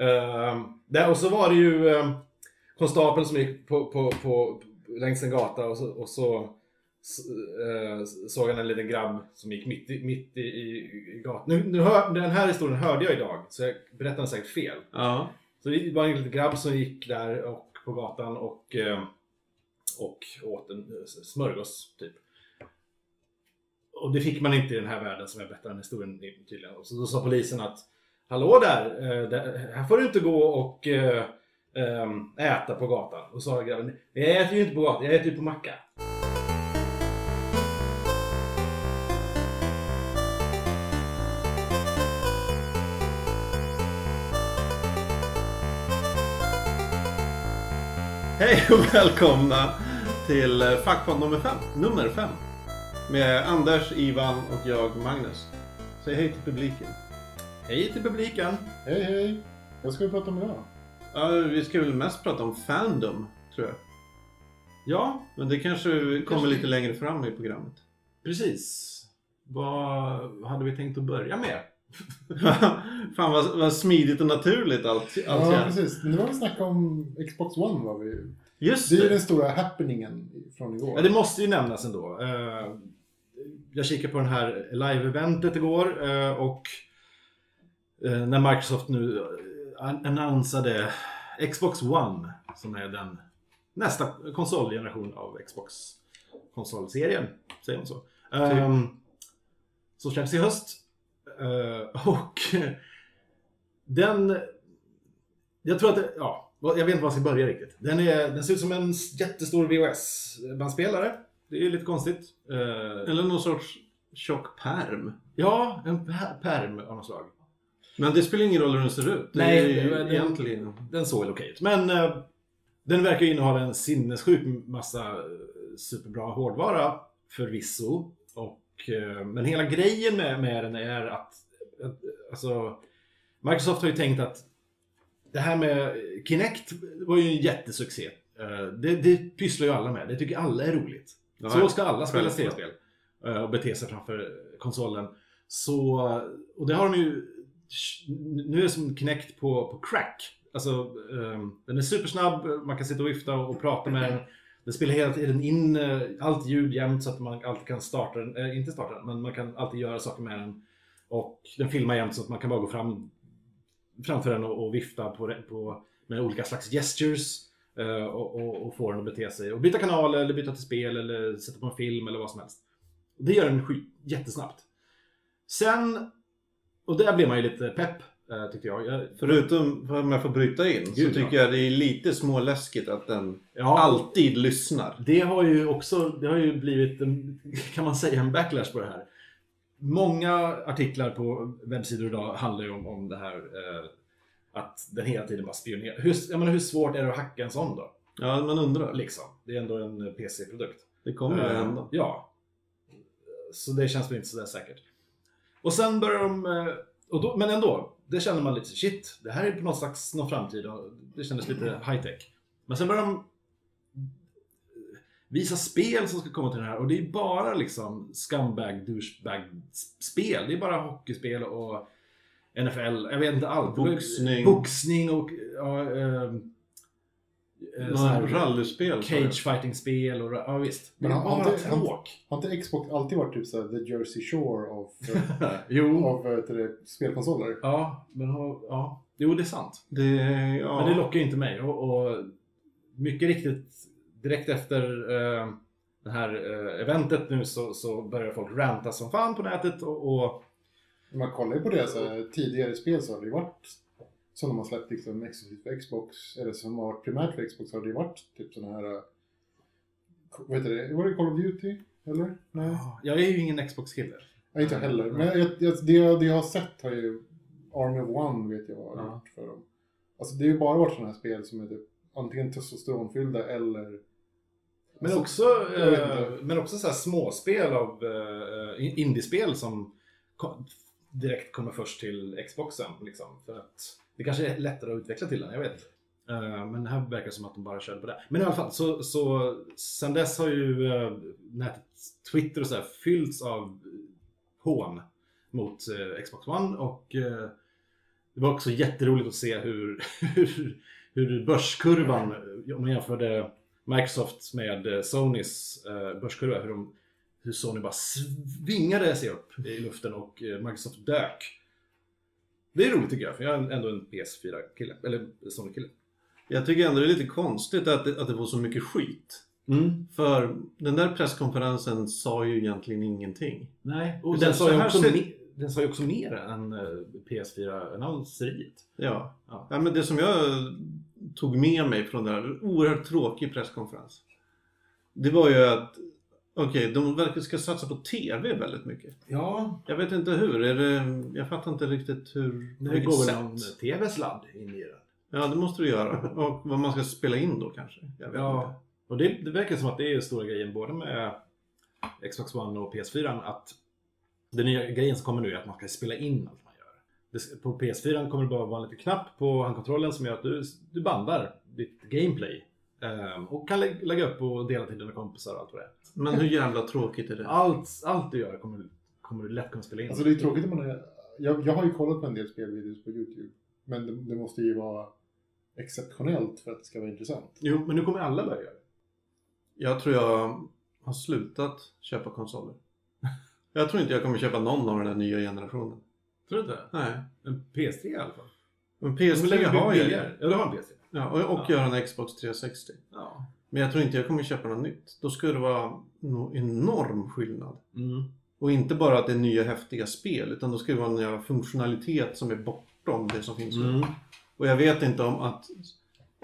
Uh, där, och så var det ju uh, konstapeln som gick på, på, på, längs en gata och så, och så uh, såg han en liten grabb som gick mitt i, mitt i, i gatan. Nu, nu hör, den här historien hörde jag idag, så jag berättar den säkert fel. Ja. Så det var en liten grabb som gick där och, på gatan och, eh, och åt en eh, smörgås, typ. Och det fick man inte i den här världen som jag berättar den historien tydligen. Så då sa polisen att Hallå där, eh, där, här får du inte gå och eh, eh, äta på gatan. Och så sa grabben, jag äter ju inte på gatan, jag äter ju på macka. Hej och välkomna till eh, Fackpodd nummer fem, nummer fem. Med Anders, Ivan och jag, Magnus. Säg hej till publiken. Hej till publiken! Hej hej! Vad ska vi prata om idag? Ja, vi ska väl mest prata om Fandom, tror jag. Ja, Men det kanske kommer Kanske. lite längre fram i programmet. precis. Vad hade vi tänkt att börja med? Fan vad, vad smidigt och naturligt allt, allt Ja, känns. precis. Nu var vi snacka om Xbox One. Var vi. Just Det är ju det! den stora happeningen från igår. Ja, det måste ju nämnas ändå. Eh, Jag kikade på den här live-eventet igår eh, och när Microsoft nu eh, an- annonsade Xbox One som är den nästa konsolgeneration av Xbox konsolserien, säger man så. Ehm, Så släpps i höst. Eh, Och den... Jag tror att det, ja, jag vet inte var jag ska börja riktigt. Den, är, den ser ut som en jättestor VHS-bandspelare. Det är lite konstigt. Eh, Eller någon sorts tjock perm. Ja, en per- perm av något slag. Men det spelar ingen roll hur den ser ut. Nej, det- det- egentligen... Den såg väl okej ut. Men eh, den verkar ju innehålla en sinnessjuk massa eh, superbra hårdvara förvisso. Och, eh, men hela grejen med, med den är att, alltså, Microsoft har ju tänkt att det här med Kinect var ju en jättesuccé. Eh, det, det pysslar ju alla med. Det tycker alla är roligt. Ja, Så ska alla spela tv-spel eh, och bete sig framför konsolen. Så, och det har de ju... Nu är det som Kinect på, på crack. Alltså, um, den är supersnabb, man kan sitta och vifta och, och prata med den. Den spelar hela tiden in uh, allt ljud jämt så att man alltid kan starta den, eh, inte starta den, men man kan alltid göra saker med den. Och den filmar jämt så att man kan bara gå fram framför den och, och vifta på, på, med olika slags gestures. Uh, och, och, och få den att bete sig. Och byta kanal eller byta till spel eller sätta på en film eller vad som helst. Det gör den skit, jättesnabbt. Sen, och där blir man ju lite pepp eh, tyckte jag. jag Förutom, om jag får bryta in, så Gud, tycker ja. jag det är lite småläskigt att den ja, alltid lyssnar. Det har ju också, det har ju blivit en, kan man säga, en backlash på det här. Många artiklar på webbsidor idag handlar ju om, om det här eh, att den hela tiden bara spionerar. Hur, jag menar, hur svårt är det att hacka en sån då? Ja, man undrar. Liksom. Det är ändå en PC-produkt. Det kommer att Eh, hända. Ja. Så det känns väl inte sådär säkert. Och sen börjar de, eh, och då, men ändå, det känner man lite shit, det här är på någon slags någon framtid och det kändes lite high tech. Men sen börjar de visa spel som ska komma till den här och det är bara liksom scumbag, douchebag spel. Det är bara hockeyspel och NFL, jag vet inte allt. Boxning. Boxning och ja, ehm, eh, så rallyspel. Cage fighting-spel och ja visst. Det är Men har- bara har inte- tråk. Har inte Xbox alltid varit typ såhär the Jersey Shore av, eh, jo. av eh, det, spelkonsoler? Ja, men har- ja. Jo, det är sant. Det, ja. Men det lockar ju inte mig. Och, och mycket riktigt, direkt efter eh, det här eh, eventet nu så, så börjar folk ranta som fan på nätet och, och man kollar ju på deras eh, tidigare spel så har det ju varit som de har släppt liksom exklusivt för Xbox, eller som har varit primärt för Xbox, har det ju varit typ sådana här... eh, Vad heter det? Var det Call of Duty? Eller? Nej? jag är ju ingen Xbox-kille. Nej, inte heller. Men jag, jag, det, jag, det jag har sett har ju Army of One vet jag vad har Ja. gjort för dem. Alltså det har ju bara varit sådana här spel som är typ antingen testosteronfyllda eller... Men Alltså, också, eh, men också så här småspel av eh, in- indiespel som ko- direkt kommer först till Xboxen. Liksom, för att det kanske är lättare att utveckla till den, jag vet inte. Eh, men här verkar det som att de bara körde på det. Men i alla fall, så, så sen dess har ju eh, nätet, Twitter och så här fyllts av hån mot eh, Xbox One och Det var också jätteroligt att se hur, hur, hur börskurvan, om man jämförde Microsoft med Sonys börskurva, hur, de, hur Sony bara svingade sig upp i luften och Microsoft dök. Det är roligt tycker jag, för jag är ändå en PS4-kille, eller Sony-kille. Jag tycker ändå det är lite konstigt att det, att det var så mycket skit. För den där presskonferensen sa ju egentligen ingenting. Nej, och Utan den sa, ju också ser- me- den sa ju också mer än eh, PS4-annonseriet. Ja. Ja. ja, men det som jag tog med mig från den här oerhört tråkig presskonferens. Det var ju att Okej, de verkar ska satsa på TV väldigt mycket. Ja, Jag vet inte hur. Är det, jag fattar inte riktigt hur... på det går väl någon TV-sladd in i den. Ja, det måste du göra. Och vad man ska spela in då kanske. Vet inte. Ja, och det, det verkar som att det är stora grejen både med Xbox One och PS4 att den nya grejen som kommer nu är att man ska spela in allt man gör. Det, på PS4 kommer det bara vara en liten knapp på handkontrollen som gör att du, du bandar ditt gameplay. Ehm, och kan lä- lägga upp och dela till dina kompisar och allt vad det är. Men hur jävla tråkigt är det? Allt, allt du gör kommer, kommer du lätt kunna spela in. Alltså det är tråkigt om man är... Jag, jag har ju kollat på en del spelvideos på YouTube. Men det, det måste ju vara exceptionellt för att det ska vara intressant. Jo, men nu kommer alla börja göra det. Jag tror jag har slutat köpa konsoler. Jag tror inte jag kommer köpa någon av den här nya generationen. Tror du inte? Nej. En PS3 i alla fall. Vill PS3 lägga har jag. Ja, du har en PS3. Ja, och, och Ja. har en Xbox 360. Ja. Men jag tror inte jag kommer köpa något nytt. Då skulle det vara en enorm skillnad. Mm. Och inte bara att det är nya häftiga spel, utan då ska det vara en jävla funktionalitet som är bortom det som finns nu. Mm. Och jag vet inte om att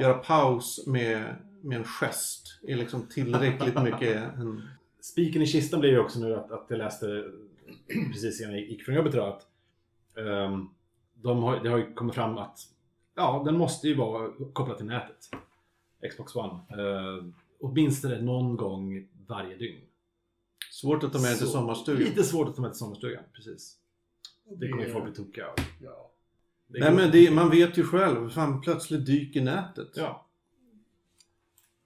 göra paus med, med en gest är liksom tillräckligt mycket en... Spiken i kistan blev ju också nu att, att jag läste precis innan jag gick från jobbet idag att ehm, de har, det har ju kommit fram att ja, den måste ju vara kopplad till nätet. Xbox One. Uh, åtminstone någon gång varje dygn. Svårt att ta med till Så- sommarstugan. Lite svårt att ta med till sommarstugan, precis. Det kommer ju folk bli tokiga av. Ja. Det Nej går- men det, man vet ju själv, fan plötsligt dyker nätet. Ja.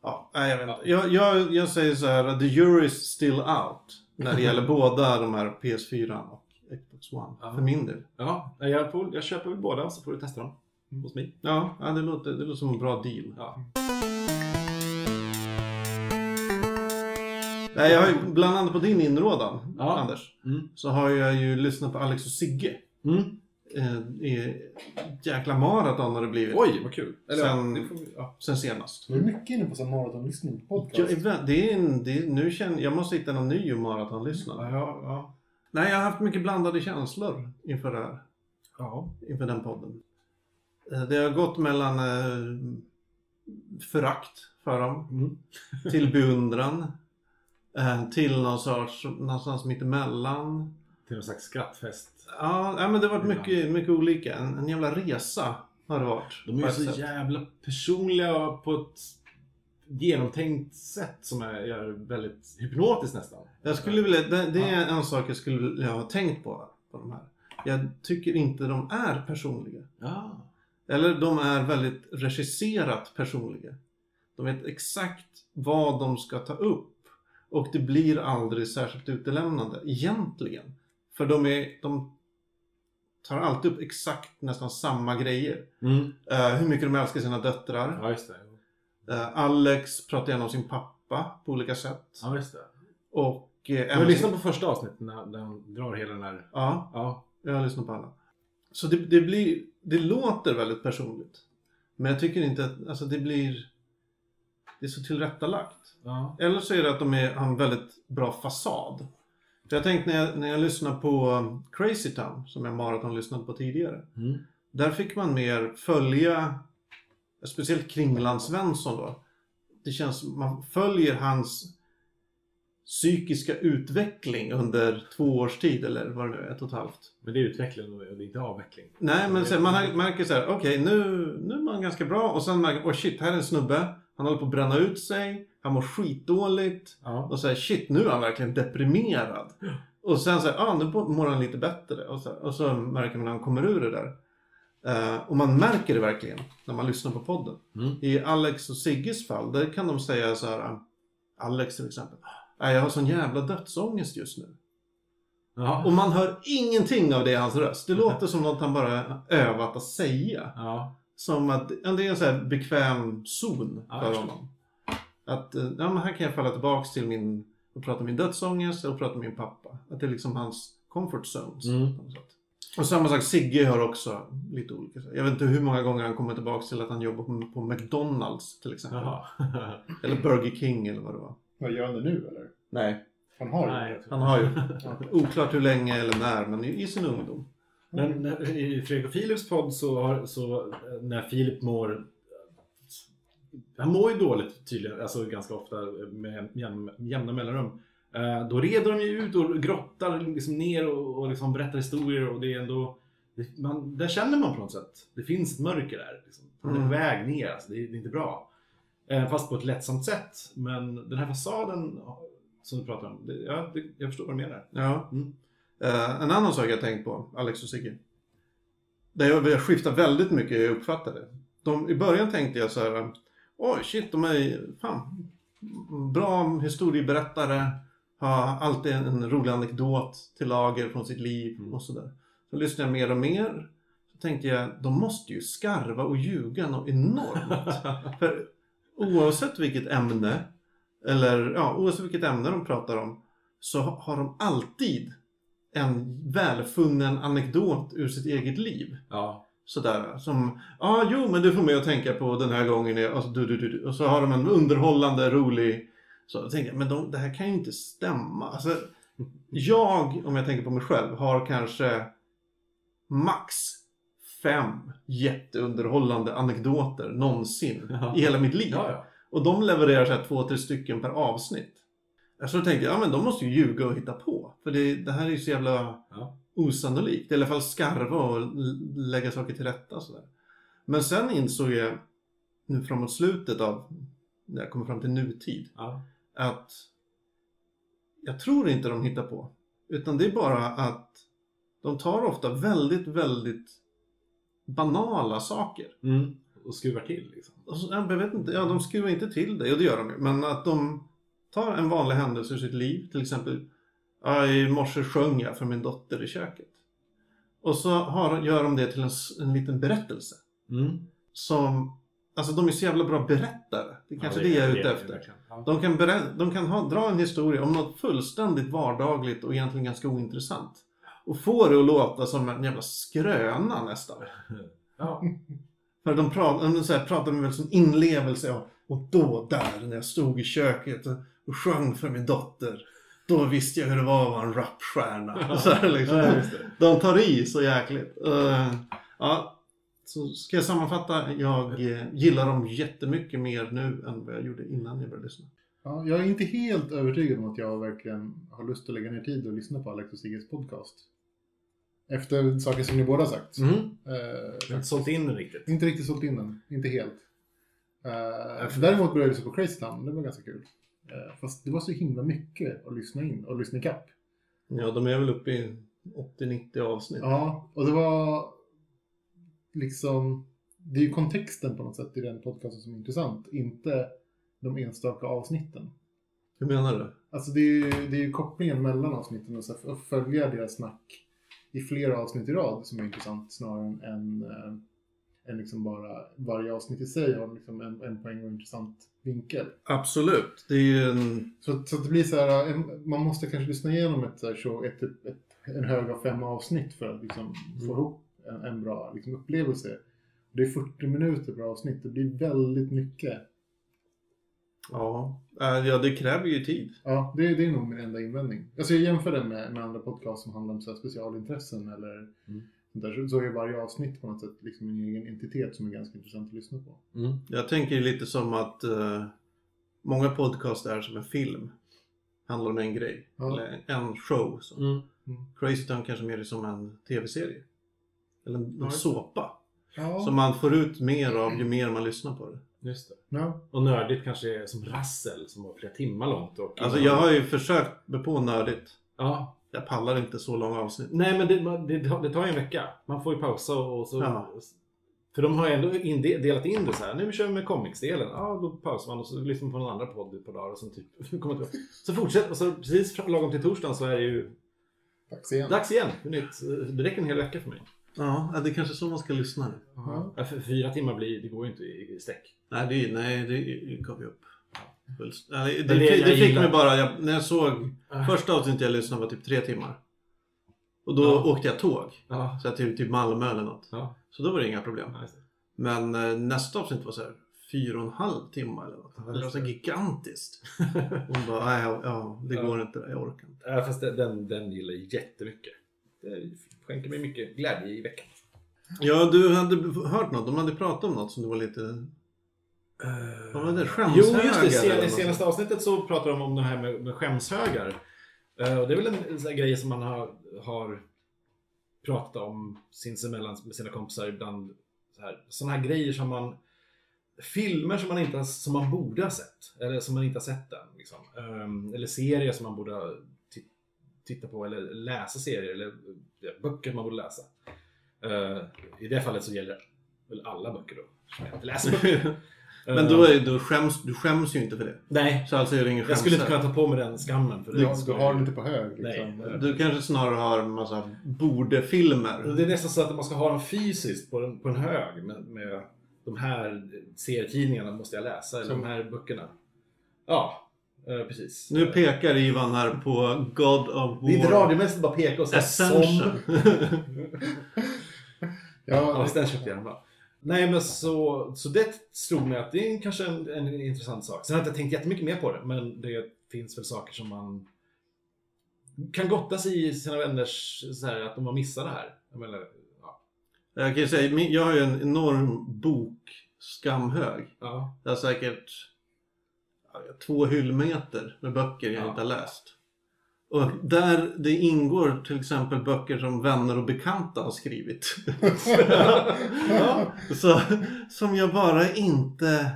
Ja, nej, jag vet inte. Jag, jag, jag säger så här, the jury is still out. När det gäller båda de här PS4 och Xbox One. Ja. För min del. Ja, jag, får, jag köper väl båda så får du testa dem hos mig. Ja, ja det, låter, det låter som en bra deal. Ja. Nej, jag har ju, bland annat på din inrådan, Ja. Anders, Mm. så har jag ju lyssnat på Alex och Sigge. Mm. Eh, i jäkla maraton har det blivit. Oj, vad kul. Eller, Sen- ja, vi, ja. Sen senast. Du är mycket inne på sån maratonlyssning på podcast. Vä- det är en, det är, nu känner, jag måste hitta någon ny maratonlyssnare. Ja, ja. Nej, jag har haft mycket blandade känslor inför det här. ja. Inför den podden. Eh, Det har gått mellan eh, förakt för dem Mm. till beundran. eh, till någon sorts, någonstans mittemellan. Till någon slags skrattfest. Ja, ja men det har varit mycket, mycket olika. En, en jävla resa har det varit. De är ju så sätt. jävla personliga på ett genomtänkt sätt som är, är väldigt hypnotiskt nästan. Jag skulle vilja, det, det är en sak jag skulle vilja ha tänkt på, på de här. Jag tycker inte de är personliga. Ja. Eller de är väldigt regisserat personliga. De vet exakt vad de ska ta upp. Och det blir aldrig särskilt utelämnande, egentligen. För de, är, de tar alltid upp exakt nästan samma grejer. Mm. Eh, hur mycket de älskar sina döttrar. Ja, just det. Eh, Alex pratar gärna om sin pappa på olika sätt. Ja, just det. Och... eh, Jag sin- på första avsnittet när, när han drar hela den här... Ja, Ja. jag har lyssnat på alla. Så det, det blir... Det låter väldigt personligt. Men jag tycker inte att... Alltså det blir... Det är så tillrättalagt. ja. Eller så är det att de är, har en väldigt bra fasad. För jag tänkte när jag, när jag lyssnade på um, Crazy Town, som jag maraton lyssnade på tidigare. Mm. Där fick man mer följa, speciellt Kringland Svensson då. Det känns man följer hans psykiska utveckling under två års tid eller vad det nu är, ett och ett halvt. Men det är utveckling och det är inte avveckling. Nej men sen, man märker så här, okej nu, nu är man ganska bra och sen märker man, oh shit, här är en snubbe. Han håller på att bränna ut sig, han mår skitdåligt. Ja. Och säger shit, nu är han verkligen deprimerad. Och sen säger ah, nu mår han lite bättre. Och så, och så märker man när han kommer ur det där. Eh, och man märker det verkligen när man lyssnar på podden. Mm. I Alex och Sigges fall, där kan de säga så här. Alex till exempel. "Nej, jag har sån jävla dödsångest just nu. Ja. Och man hör ingenting av det i hans röst. Det låter som något han bara övat att säga. Ja. Som att det är en sån här bekväm zon Ja, för honom. Att eh, ja, men här kan jag falla tillbaks till min och prata om min dödsångest och prata med min pappa. Att det är liksom hans comfort zones. Mm. Och samma sak, Sigge har också lite olika. Jag vet inte hur många gånger han kommer tillbaks till att han jobbar på, McDonalds till exempel. Eller Burger King eller vad det var. Vad gör han det nu eller? Nej, Han har ju Nej, det. tror- han har ju. Oklart hur länge eller när, men i, sin ungdom. Men när- i Fredrik och Philips podd så, har, så eh, när Filip mår han mår ju dåligt tydligen, alltså ganska ofta med jämna, jämna mellanrum. Eh, då reder de ju ut och grottar liksom ner och, och liksom berättar historier och det är ändå det, man, där känner man på något sätt. Det finns ett mörker där. Liksom. Han är på Mm. väg ner, alltså, det, är, det är inte bra. Eh, fast på ett lättsamt sätt. Men den här fasaden som du pratar om, det, ja, det, jag förstår vad du menar. Ja. Mm. Eh, en annan sak jag tänkt på, Alex och Sigge. Där jag, jag skiftar väldigt mycket hur jag uppfattar det. De, I början tänkte jag så här, oj shit, de är fan, bra historieberättare, har alltid en rolig anekdot till lager från sitt liv Mm. och sådär. Så lyssnade jag mer och mer. Så tänkte jag, de måste ju skarva och ljuga något enormt. För oavsett vilket ämne, eller ja, oavsett vilket ämne de pratar om, så har de alltid en välfunnen anekdot ur sitt eget liv. Ja. Sådär som, ja ah, jo men det får mig att tänka på den här gången, alltså, du, du, du, du. och så har de en underhållande, rolig, så jag tänkte men de, det här kan ju inte stämma. Alltså, jag, om jag tänker på mig själv, har kanske max fem jätteunderhållande anekdoter någonsin Ja. i hela mitt liv. Ja, ja. Och de levererar så här två, tre stycken per avsnitt. Så då tänkte jag, ja men de måste ju ljuga och hitta på. För det, det här är ju så jävla osannolikt. I alla fall skarva och lägga saker till rätta sådär. Men sen insåg jag, nu framåt slutet av, när jag kommer fram till nutid, att jag tror inte de hittar på. Utan det är bara att de tar ofta väldigt, väldigt banala saker. Mm. Och skruvar till liksom. Och så, jag vet inte, ja de skruvar inte till det, och det gör de ju. Men att de tar en vanlig händelse ur sitt liv, till exempel ja, i morse sjöng jag för min dotter i köket. Och så har, gör de det till en, en liten berättelse. Mm. Som, alltså de är så jävla bra berättare. Det är kanske det, jag är ute efter. Ja. De kan, berä- de kan ha, dra en historia om något fullständigt vardagligt och egentligen ganska ointressant. Och få det att låta som en jävla skröna nästan. Ja. För de pratar, de så här, pratar med väl som inlevelse. Ja. Och då där när jag stod i köket och, sjöng för min dotter. Då visste jag hur det var att vara en rapstjärna. Så här, liksom. Ja. De tar i så jäkligt. Eh, ja, så ska jag sammanfatta. Jag eh, gillar dem jättemycket mer nu än vad jag gjorde innan jag började lyssna. Ja, jag är inte helt övertygad om att jag verkligen har lust att lägga ner tid och lyssna på Alex och Sigges podcast. Efter saker som ni båda sagt. Mm. Eh, inte sålt in den riktigt. inte riktigt sålt in den, inte helt. Eh, för- däremot började jag lyssna på Crazy Town, det var ganska kul. Eh, fast det var så himla mycket att lyssna in och lyssna ikapp. Ja, de är väl uppe i 80-90 avsnitt. Ja, och det var liksom... Det är ju kontexten på något sätt i den podcasten som är intressant, inte de enstaka avsnitten. Hur menar du? Alltså det är ju, det är ju kopplingen mellan avsnitten och, så här, och följa deras snack i flera avsnitt i rad som är intressant snarare än, eh, än liksom bara varje avsnitt i sig har liksom en, en poäng och en intressant vinkel. Absolut. Det är en... Så, så det blir så här, en, man måste kanske lyssna igenom ett, så här, show, ett, ett, ett, en hög av fem avsnitt för att liksom få Mm. ihop en, en bra liksom, upplevelse. Det är 40 minuter per avsnitt, det blir väldigt mycket. Ja, Eh, ja det kräver ju tid. Ja, det, det är nog min enda invändning. Alltså jag jämför den med, med andra podcast som handlar om så här specialintressen eller Mm. sånt där. Så, så är varje avsnitt på något sätt liksom en egen entitet som är ganska intressant att lyssna på. Mm. Jag tänker lite som att eh, många podcast är som en film. Handlar om en grej. Ja. Eller en show. Så. Mm. Crazy Town kanske mer är som en tv-serie. Eller en, en det. såpa. Ja. Som man får ut mer av ju mer man lyssnar på det. Just det. ja. Och nördigt kanske är som rassel som var flera timmar långt. Och Alltså jag har ju försökt med på nördigt. Ja. Jag pallar inte så långa avsnitt. Nej men det, man- det, tar- det tar ju en vecka. Man får ju pausa och så... Ja. För de har ju ändå in, delat in det så här. Nu kör vi med comics-delen. Ja, då pausar man och så lyssnar man på någon annan podd ett par dagar och sen typ kommer tillbaka. Så fortsätter och så precis lagom till torsdagen så är det ju Dags igen. Dags igen, för nytt. Det räcker en hel vecka för mig. Ja, det är kanske så man ska lyssna nu. Ja. För fyra timmar blir, det går ju inte i sträck. Nej, det, nej, det gav vi upp. Det, det det, fick mig bara, jag, när jag såg första avsnittet jag lyssnade var typ tre timmar. Och då Ja. åkte jag tåg. Ja. Så jag till typ Malmö eller något. Ja, Så då var det inga problem. Men eh, nästa avsnitt var så här fyra och en halv timme eller något. Det var så gigantiskt. Hon bara, nej, ja, det går inte, jag orkar inte. Ja, fast den, den, den gillar jag jättemycket. Det skänker mig mycket glädje i veckan. Ja, du hade hört något. De hade pratat om något som du var lite... Vad var det? Skämshögar Jo, just det. Sen, I senaste avsnittet så pratar de om det här med, med skämshögar. Eh, och det är väl en, en grej som man har, har pratat om sinsemellan med sina kompisar ibland. Så här, såna här grejer som man... Filmer som man, inte som man borde ha sett. Eller som man inte har sett än. Liksom. Ehm, eller serier som man borde ha titta på. Eller läsa serier. Eller ja, böcker man borde läsa. Eh, I det fallet så gäller väl alla böcker då. Jag inte läser böcker. Men då, är, då skäms, du skäms ju inte för det. Nej, Så alltså är det ingen jag skulle inte kunna ta på mig den skammen. För det du skulle- har den inte på hög liksom. Nej. Du kanske snarare har en massa borde-filmer. Det är nästan så att man ska ha dem fysiskt på en, på en hög med, med de här serietidningarna måste jag läsa, eller Som- de här böckerna. Ja, eh, precis. Nu pekar Ivan här på God of War. Det är inte radiomässigt bara peka och säga Essential. som. Ja, Ja, den köpte jag den bra. Nej men så, så det slog mig att det är kanske en, en intressant sak. Sen har jag inte tänkt jättemycket mer på det, men det finns väl saker som man kan gotta sig i sina vänners, så här, att de har missat det här. Jag menar, ja. Jag kan ju säga, jag har ju en enorm bokskamhög. ja. Jag har säkert två hyllmeter med böcker jag Ja. inte har läst. Och där det ingår till exempel böcker som vänner och bekanta har skrivit. ja. Så, som jag bara inte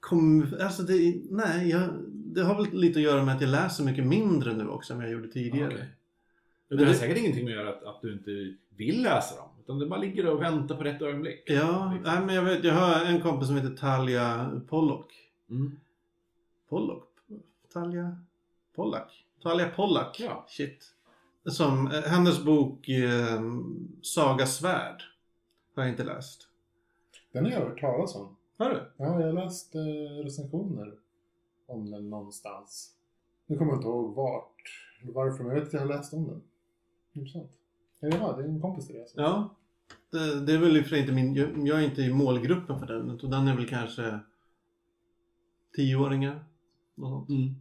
kom... Alltså det, nej, jag, det har väl lite att göra med att jag läser mycket mindre nu också än jag gjorde tidigare. Okej. Men det har säkert ingenting med att göra att, att du inte vill läsa dem. Utan det bara ligger och väntar på rätt ögonblick. Ja, nej, men jag vet, jag har en kompis som heter Talia Pollock. Mm. Pollock? Talia Pollack? Talia Pollack? Ja. Shit. Som, eh, hennes bok eh, Saga Svärd har jag inte läst. Den har jag hört talas om. Har du? Ja, jag har läst eh, recensioner om den någonstans. Nu kommer jag inte ihåg vart eller varför, men jag vet att jag har läst om den. Intressant. Ja, det är en kompis till dig alltså. Ja. Det, det är väl för inte min, jag, jag är inte i målgruppen för den. utan Den är väl kanske tioåringar. Mm.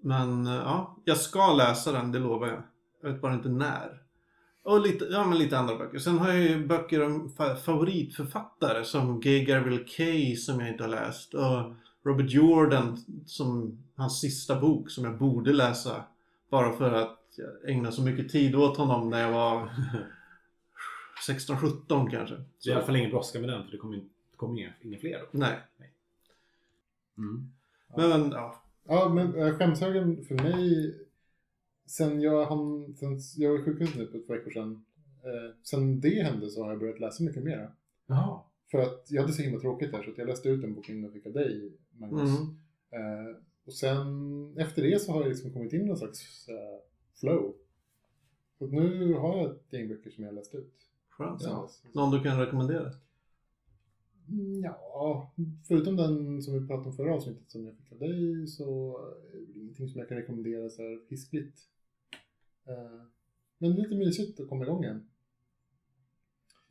Men eh, ja, jag ska läsa den, det lovar jag. Jag vet bara inte när. Och lite, ja, men lite andra böcker. Sen har jag ju böcker om fa- favoritförfattare som Gay Garville Kay som jag inte har läst. Och Robert Jordan som hans sista bok som jag borde läsa. Bara för att jag ägnade så mycket tid åt honom när jag var 16-17 kanske. Så Så, i alla fall ingen brådska med den, för det kommer, det kommer inga, inga fler. Då. nej. Mm. Men, ja. Ja, men äh, skämshögen för mig, sen jag, han, sen jag var i sjukhuset nu för ett par veckor sedan, eh, sen det hände så har jag börjat läsa mycket mer. Jaha. För att jag hade så himla tråkigt där så att jag läste ut en bok innan jag fick av dig, Magnus. Mm. Eh, och sen efter det så har jag liksom kommit in i någon slags eh, flow. Så nu har jag ett gäng böcker som jag har läst ut. Skönt. dess. Någon du kan rekommendera? Mm, Ja, förutom den som vi pratade om förra avsnittet som jag fick av dig så är det ingenting som jag kan rekommendera så här hiskligt. Eh, Men det är lite mysigt att komma igång igen.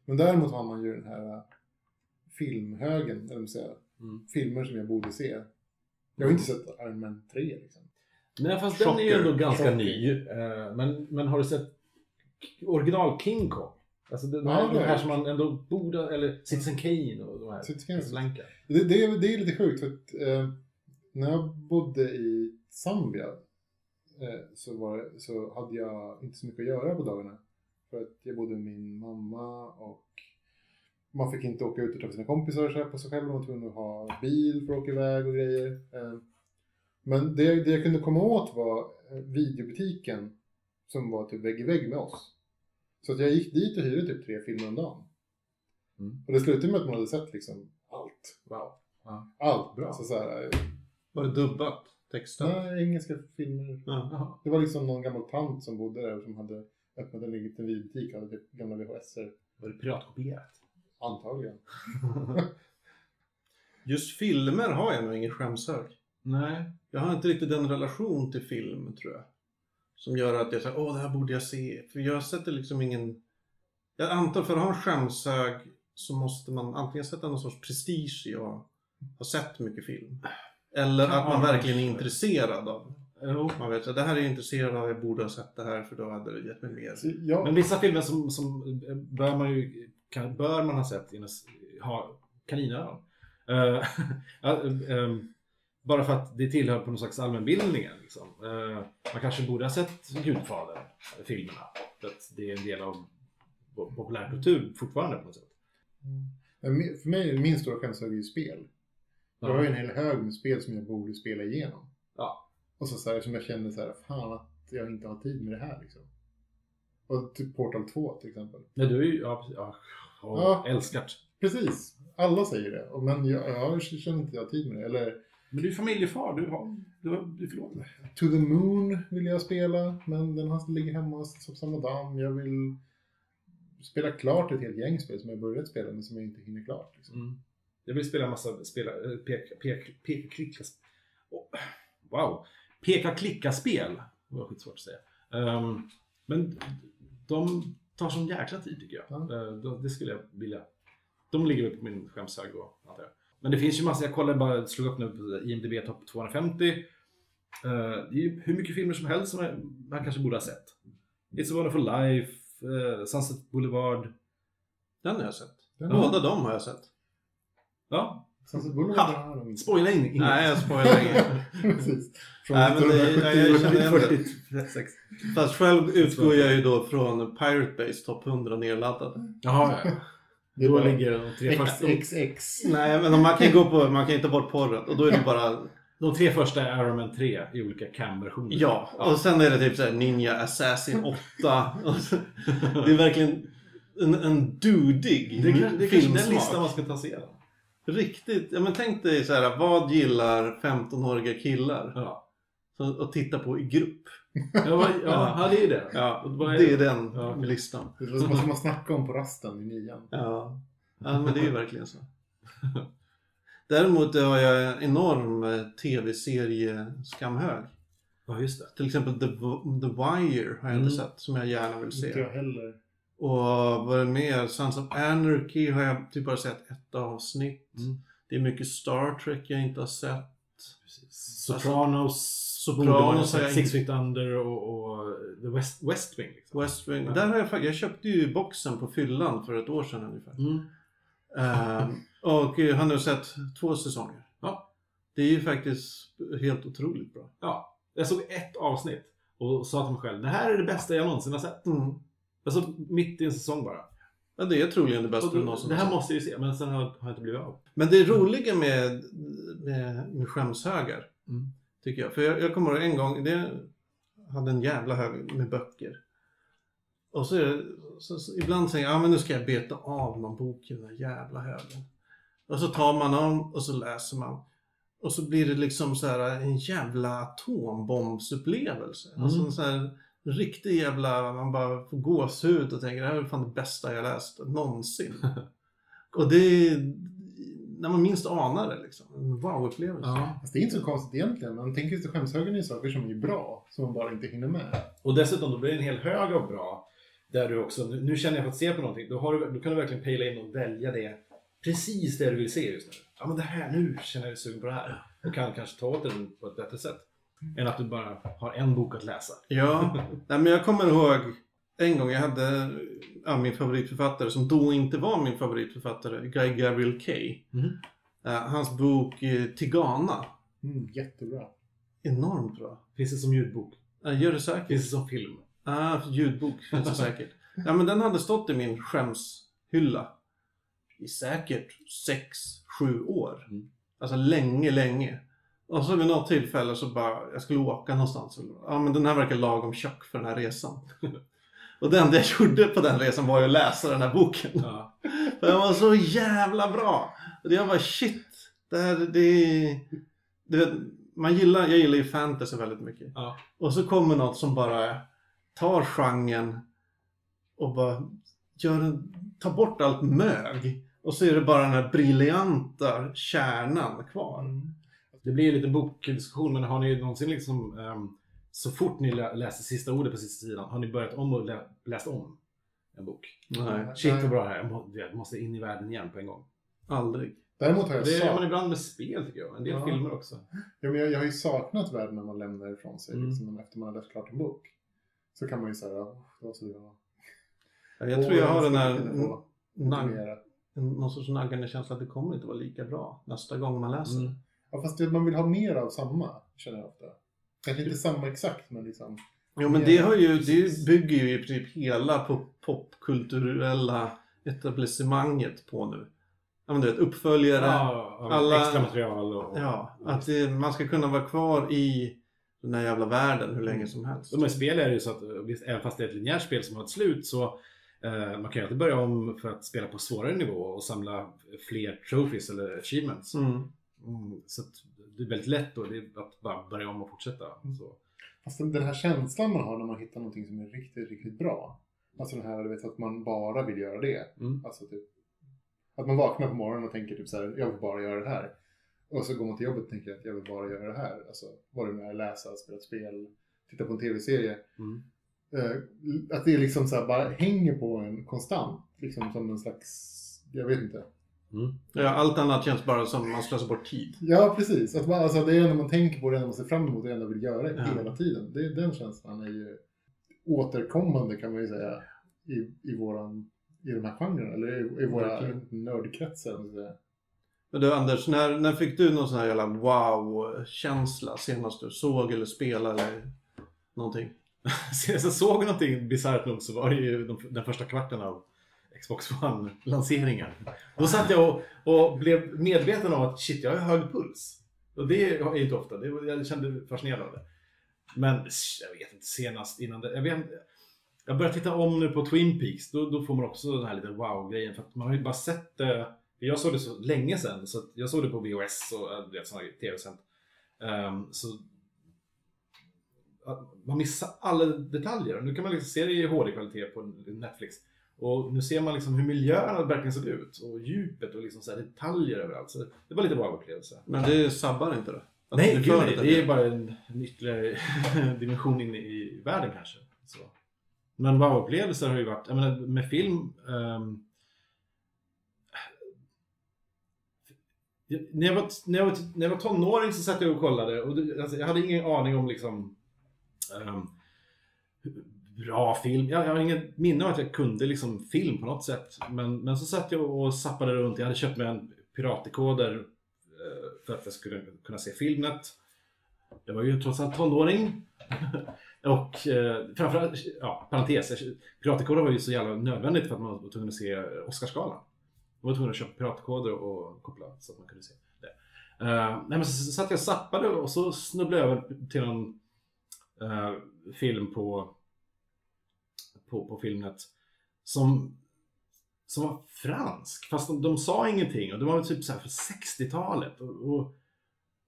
Men däremot har man ju den här eh, filmhögen, eller säger, Mm. filmer som jag borde se. Jag har inte sett Iron Man 3 liksom. Nej, fast den är ju ändå ganska Chocker. ny. Eh, Men, men har du sett original King Kong? Alltså de, Ja, här, de här som man ändå borde, eller Citizen Kane och de här. Citizen Kane. Det, det, är, det är lite sjukt för att eh, när jag bodde i Zambia eh, så, var, så hade jag inte så mycket att göra på dagarna. För att jag bodde med min mamma och man fick inte åka ut och träffa sina kompisar och så här på sig själv. Man var tvungen att ha bil för att åka iväg och grejer. Eh, men det, det jag kunde komma åt var eh, videobutiken som var typ vägg i vägg med oss. Så att jag gick dit och hyrde typ tre filmer om dagen. Mm. Och det slutade med att man hade sett liksom allt. Wow. Ja. Allt. Bra. Alltså så här, Var det dubbat? texten. Nej, engelska filmer. Ja. Det var liksom någon gammal tant som bodde där som hade öppnat en liten videobutik och hade typ gamla VHSer. Var det piratkopierat? Antagligen. Just filmer har jag nog ingen skämshög. Nej. Jag har inte riktigt den relation till film tror jag. Som gör att jag säger åh det här borde jag se. För jag sätter liksom ingen... Jag antar för att ha en skämshög så måste man antingen sätta någon sorts prestige i att ha sett mycket film. Eller att man Ja, verkligen är intresserad av Jo. Man vet att det här är jag intresserad av, jag borde ha sett det här för då hade det gett mig mer. Jag, Men vissa filmer som, som bör man ju kan, bör man ha sett innan s- ha kaninöron. Eh, ja, ehm, bara för att det tillhör på någon slags allmänbildningen. Liksom. Eh, man kanske borde ha sett Gudfadern-filmerna. För att det är en del av po- populärkultur fortfarande på något sätt. Mi- för mig är min stora skämshög ju spel. Jag har ju en hel hög med spel som jag borde spela igenom. Ja. Och så, så här, som jag känner så här, fan att jag inte har tid med det här liksom. Och typ Portal 2 till exempel. Nej, du är ju... Ja, ja, Ja. Älskat. Precis, alla säger det. Men jag, jag känner inte jag har tid med det. Eller Men du är familjefar. Du har... Du, har, du förlåt. To the Moon vill jag spela, men den har ligger hemma som samma damm. Jag vill spela klart ett helt gäng spel som jag börjat spela men som jag inte hinner klart. Liksom. Mm. Jag vill spela en massa spela, peka, peka, peka, klicka, oh, wow. Peka klicka spel. Det var skitsvårt att säga. Ehm, men de tar sån jäkla tid tycker jag. Ja. Eh, de- det skulle jag vilja. De ligger väl på min skämshög då, antar jag. Men det finns ju massa, jag kollade bara, slog upp nu på IMDB topp 250. Eh, det är ju hur mycket filmer som helst som man, kanske borde ha sett. It's a wonderful life, eh, Sunset Boulevard. Den har jag sett. Den Båda de har jag sett. Ja, Sunset Boulevard Ha! har jag nog inte. spoila in, inget. Nej, jag spoilar inget. Precis. Från Nej, men det- nej, jag känner igen det. 46. Fast själv utgår jag ju då från Pirate Base topp 100 nedladdade. Jaha, ja. Det Då bara ligger de tre första. XXX. Nej, men man kan gå på, man kan ju ta bort porren och då är det bara De tre första är Iron Man 3 i olika cam-versioner. Ja, och sen är det typ såhär Ninja Assassin 8. Och så, det är verkligen en, en dudig Det kanske- det är kanske den listan man ska ta sig igenom. Riktigt. Ja men tänk dig så här, vad gillar 15-åriga killar Ja. så, att titta på i grupp? Ja, ja, ja, det är det. Ja, är det är det? den Ja. listan. Det var som man snackade om på rasten i nian. Ja. ja, men det är ju verkligen så. Däremot har jag en enorm eh, tv-serie-skamhög. Ja, just det. Till exempel The, The Wire har jag Mm. inte sett, som jag gärna vill Inte se. jag heller. Och vad är det mer? Sons of Anarchy har jag typ bara sett ett avsnitt. Mm. Det är mycket Star Trek jag inte har sett. Precis. Sopranos, Sopranos har jag Six Feet Under och, och The West, West Wing. Liksom. West Wing. Ja. Där har jag faktiskt, jag köpte ju boxen på fyllan för ett år sedan ungefär. Mm. Ehm, och jag har sett två säsonger. Ja. Det är ju faktiskt helt otroligt bra. ja. Jag såg ett avsnitt och sa till mig själv, det här är det bästa jag någonsin har sett. Mm. Alltså mitt i en säsong bara. Ja, det är troligen det bästa du någonsin det här sett. måste jag ju se, men sen har, har jag inte blivit av. Men det roliga med, med, med skämshögar, Mm. Tycker jag. För jag, jag kommer ihåg en gång, det hade en jävla hög med böcker. Och så, är det, så, så ibland säger jag, ja men nu ska jag beta av någon bok i den här jävla högen. Och så tar man dem och så läser man. Och så blir det liksom så här en jävla atombombsupplevelse. Mm. Alltså en sån här riktig jävla, man bara får gåshud och tänker det här är fan det bästa jag läst någonsin. och det när man minst anar det liksom. En wow-upplevelse. Ja. Fast det är inte så konstigt egentligen. Man tänker att skämshögen är saker som är bra, som man bara inte hinner med. Och dessutom, då blir det en hel hög av bra. Där du också, nu, nu känner jag för att se på någonting, då, har du, då kan du verkligen pejla in och välja det. Precis det du vill se just nu. Ja men det här, nu känner jag sugen på det här. Och kan kanske ta åt den på ett bättre sätt. Än att du bara har en bok att läsa. Ja, nej, men jag kommer ihåg en gång jag hade ja, min favoritförfattare som då inte var min favoritförfattare, Guy Gabriel Kay. Mhm. Eh, hans bok eh, Tigana. Mm, jättebra. Enormt bra. Finns det som ljudbok? Uh, gör det säkert. Finns det som film? Ah, ljudbok finns det säkert. Ja, men den hade stått i min skämshylla i säkert 6-7 år. Mm. Alltså länge, länge. Och så vid något tillfälle så bara, jag skulle åka någonstans. Ja men den här verkar lagom tjock för den här resan. och det enda jag gjorde på den resan var ju att läsa den här boken. Ja. För den var så jävla bra! Och jag bara shit, det här, det vet, man gillar, jag gillar ju fantasy väldigt mycket. Ja. Och så kommer något som bara tar genren och bara gör tar bort allt mög. Och så är det bara den här briljanta kärnan kvar. Det blir ju lite bokdiskussion, men har ni någonsin liksom ehm, så fort ni lä- läser sista ordet på sista sidan, har ni börjat om och lä- läst om en bok? Nej, Shit vad bra det här är, jag må- jag måste in i världen igen på en gång. aldrig. Däremot har jag, Det gör man ibland med spel tycker jag, en del Ja. filmer också. ja, men jag, jag har ju saknat världen när man lämnar ifrån sig, Mm. liksom, efter man har läst klart en bok. Så kan man ju säga, oh, det var så var. Ja, Jag tror jag har den här någon sorts naggande känsla att det kommer inte vara lika bra nästa gång man läser. Mm. Ja, fast det, man vill ha mer av samma, känner jag ofta. Kanske inte samma exakt, men liksom. Jo men det, har ju, det bygger ju i princip hela på popkulturella etablissemanget på nu. Ja men du vet, uppföljare. Ja, av alla- extra material och... Ja, att det, man ska kunna vara kvar i den här jävla världen hur länge som helst. Med spel är det ju så att visst, även fast det är ett linjärt spel som har ett slut så eh, man kan ju alltid börja om för att spela på svårare nivå och samla fler trophies eller achievements. Mm. Mm, så att det är väldigt lätt då det är att bara börja om och fortsätta. Så. Fast den, den här känslan man har när man hittar någonting som är riktigt, riktigt bra. Alltså den här, du vet, att man bara vill göra det. Mm. Alltså typ, att man vaknar på morgonen och tänker typ så här, jag vill bara göra det här. Och så går man till jobbet och tänker att jag vill bara göra det här. Alltså vad det nu är, läsa, spela ett spel, titta på en tv-serie. Mm. Eh, att det liksom så bara hänger på en konstant. Liksom som en slags, jag vet inte. Mm. Ja, allt annat känns bara som man slösar bort tid. Ja, precis. Att man, alltså, det är när man tänker på det, när man ser fram emot det, enda man vill göra Ja. hela tiden. Det, den känslan är ju återkommande kan man ju säga i, i, våran, i de här genrerna, eller i, i våra nördkretsar. Men du Anders, när, när fick du någon sån här jävla wow-känsla senast du såg eller spelade eller någonting? Senast jag såg någonting bisarrt nog så var det ju de, den första kvarten av Xbox One-lanseringen. Då satt jag och, och blev medveten om att shit, jag har hög puls. Och det är ju inte ofta, det, jag kände fascinerad av det. Men jag vet inte, senast innan det, jag vet. Jag börjar titta om nu på Twin Peaks, då, då får man också den här lite wow-grejen. För att man har ju bara sett det, jag såg det så länge sedan, så att jag såg det på VHS och äh, vet, TV-sänt. Ehm, så man missar alla detaljer. Nu kan man liksom se det i HD-kvalitet på Netflix. Och nu ser man liksom hur miljöerna verkligen såg ut. Och djupet och liksom så här detaljer överallt. Så det var lite bra upplevelse. Men det sabbar inte det? Att Nej, det gud, nej, det? är bara en, en ytterligare dimension in i världen kanske. Så. Men wow-upplevelser har ju varit, jag menar med film ehm, när, jag var, när, jag var, när jag var tonåring så satt jag och kollade och det, alltså, jag hade ingen aning om liksom ehm, bra film. Jag, jag har inget minne av att jag kunde liksom film på något sätt. Men, men så satt jag och zappade runt. Jag hade köpt mig en piratdekoder eh, för att jag skulle kunna se Filmnet. Jag var ju trots allt tonåring. och eh, framförallt, ja, parentes, piratdekoder var ju så jävla nödvändigt för att man var tvungen att se Oscarsgalan. Man var tvungen att köpa piratdekoder och koppla så att man kunde se det. Uh, nej men så, så satt jag och zappade och så snubblade jag över till någon uh, film på, på, på Filmnet som, som var fransk. Fast de, de sa ingenting och det var väl typ så här för 60-talet. Och, och,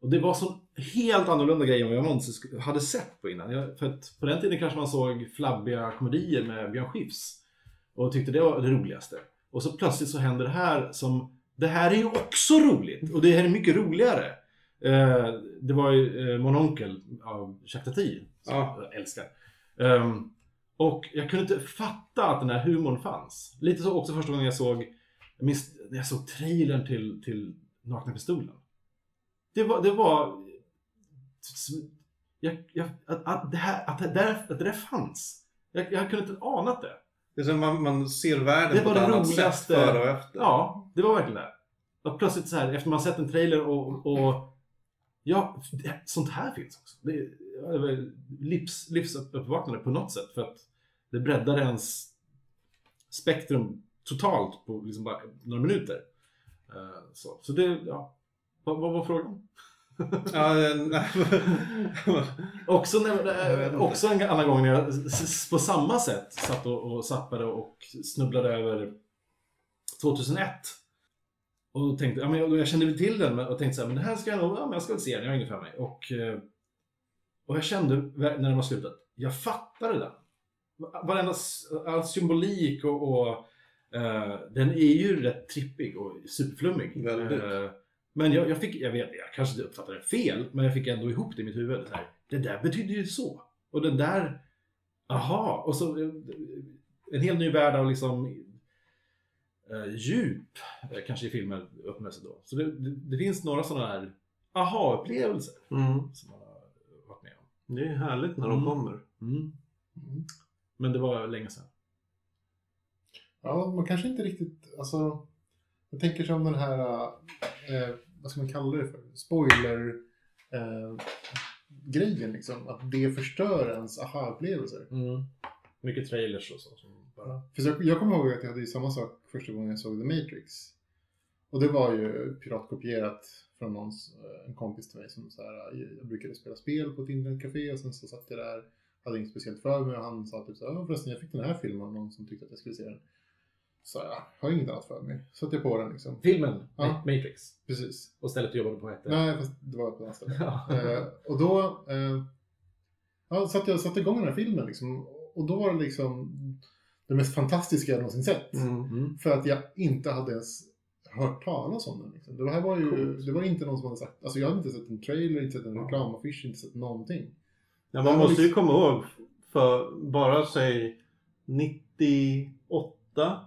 och det var så helt annorlunda grejer än vad jag någonsin hade sett på innan. Jag, för att på den tiden kanske man såg flabbiga komedier med Björn Skifs och tyckte det var det roligaste. Och så plötsligt så händer det här som det här är ju också roligt och det här är mycket roligare. Eh, det var ju eh, Mon Onkel av Jacques Tati som Ja. jag älskar. Ehm, och jag kunde inte fatta att den här humorn fanns. Lite så också första gången jag såg, jag minns när jag såg trailern till, till Nakna Pistolen. Det var, det var jag, jag, att, att, det här, att, det där, att det där fanns. Jag, jag kunde inte anat det. Det är som man, man ser världen Det på ett det annat sätt före och efter. Ja, det var verkligen det. Och plötsligt så här, efter man sett en trailer och, och ja, det, sånt här finns också. Det, det var livs, livsuppvaknande på något sätt för att det breddade ens spektrum totalt på liksom bara några minuter. Eh, så, så det, ja. Vad, vad var frågan? Ja, nej. Också, när, också en annan gång när jag på samma sätt satt och, och zappade och snubblade över 2001. och tänkte, ja, men jag, jag kände väl till den och tänkte så här, men det här ska jag nog, ja, men jag ska väl se den, jag har inget för mig. Och, eh, och jag kände när den var slutat, jag fattade den. Varenda all symbolik och, och eh, den är ju rätt trippig och superflummig. Väldigt. Eh, men jag, jag fick, jag vet, jag kanske uppfattade det fel, men jag fick ändå ihop det i mitt huvud. Så här, det där betyder ju så. Och den där, aha, och så eh, en helt ny värld av liksom eh, djup kanske i filmer öppnar sig då. Så det, det, det finns några sådana här aha-upplevelser Mm. som man har varit med om. Det är härligt när de Mm. kommer. Mm. Men det var länge sedan. Ja, man kanske inte riktigt, alltså, jag tänker som den här, eh, vad ska man kalla det för, spoiler eh, grejen liksom, att det förstör ens aha-upplevelser. Mycket trailers och så. Som bara... För jag, jag kommer ihåg att jag hade ju samma sak första gången jag såg The Matrix. Och det var ju piratkopierat från någons, eh, en kompis till mig som så här, jag brukade spela spel på ett internetcafé och sen så satt jag där, hade inget speciellt för mig och han sa typ så här, "Ja, förresten jag fick den här filmen av någon som tyckte att jag skulle se den. Så jag har inget annat för mig. Satte jag på den liksom. Filmen, Ja. Ma- Matrix. Precis. Och stället du jobbade på hette? Nej, fast det var på ett annat ställe. Eh, och då eh, ja, satte jag satte igång den här filmen liksom. Och då var det liksom det mest fantastiska jag någonsin sett. Mm. Mm. För att jag inte hade ens hört talas om den. Liksom. Det här var ju, Coolt. det var inte någon som hade sagt, alltså jag hade inte sett en trailer, inte sett en reklamaffisch, inte sett någonting. Ja, man måste ju komma ihåg, för bara säg 98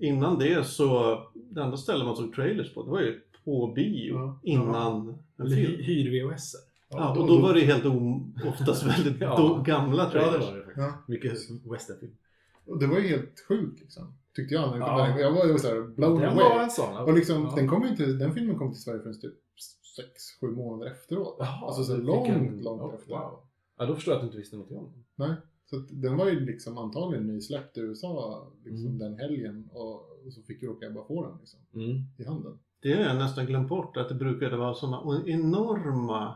Innan det så, det enda stället man såg trailers på, det var ju på bio Ja. innan en Eller film. hy- hyr-VHS. Ja, och då var det helt oftast väldigt Ja. gamla Ja, det trailers. var det faktiskt. Ja. Mycket westernfilm. Och det var ju helt sjukt liksom. Tyckte jag. När jag, Ja. jag var, jag var såhär blown Den away. var en sån. Och liksom, Ja. den, kom ju inte, den filmen kom till Sverige förrän typ 6-7 månader efteråt. Jaha, alltså så långt, en- långt ja, efter. Wow. Ja, då förstår jag att du inte visste något om den. Så att den var ju liksom antagligen nysläppt i USA liksom Mm. den helgen. Och, och så fick jag råka bara få den liksom, i handen. Det har jag nästan glömt bort att det brukade vara sådana enorma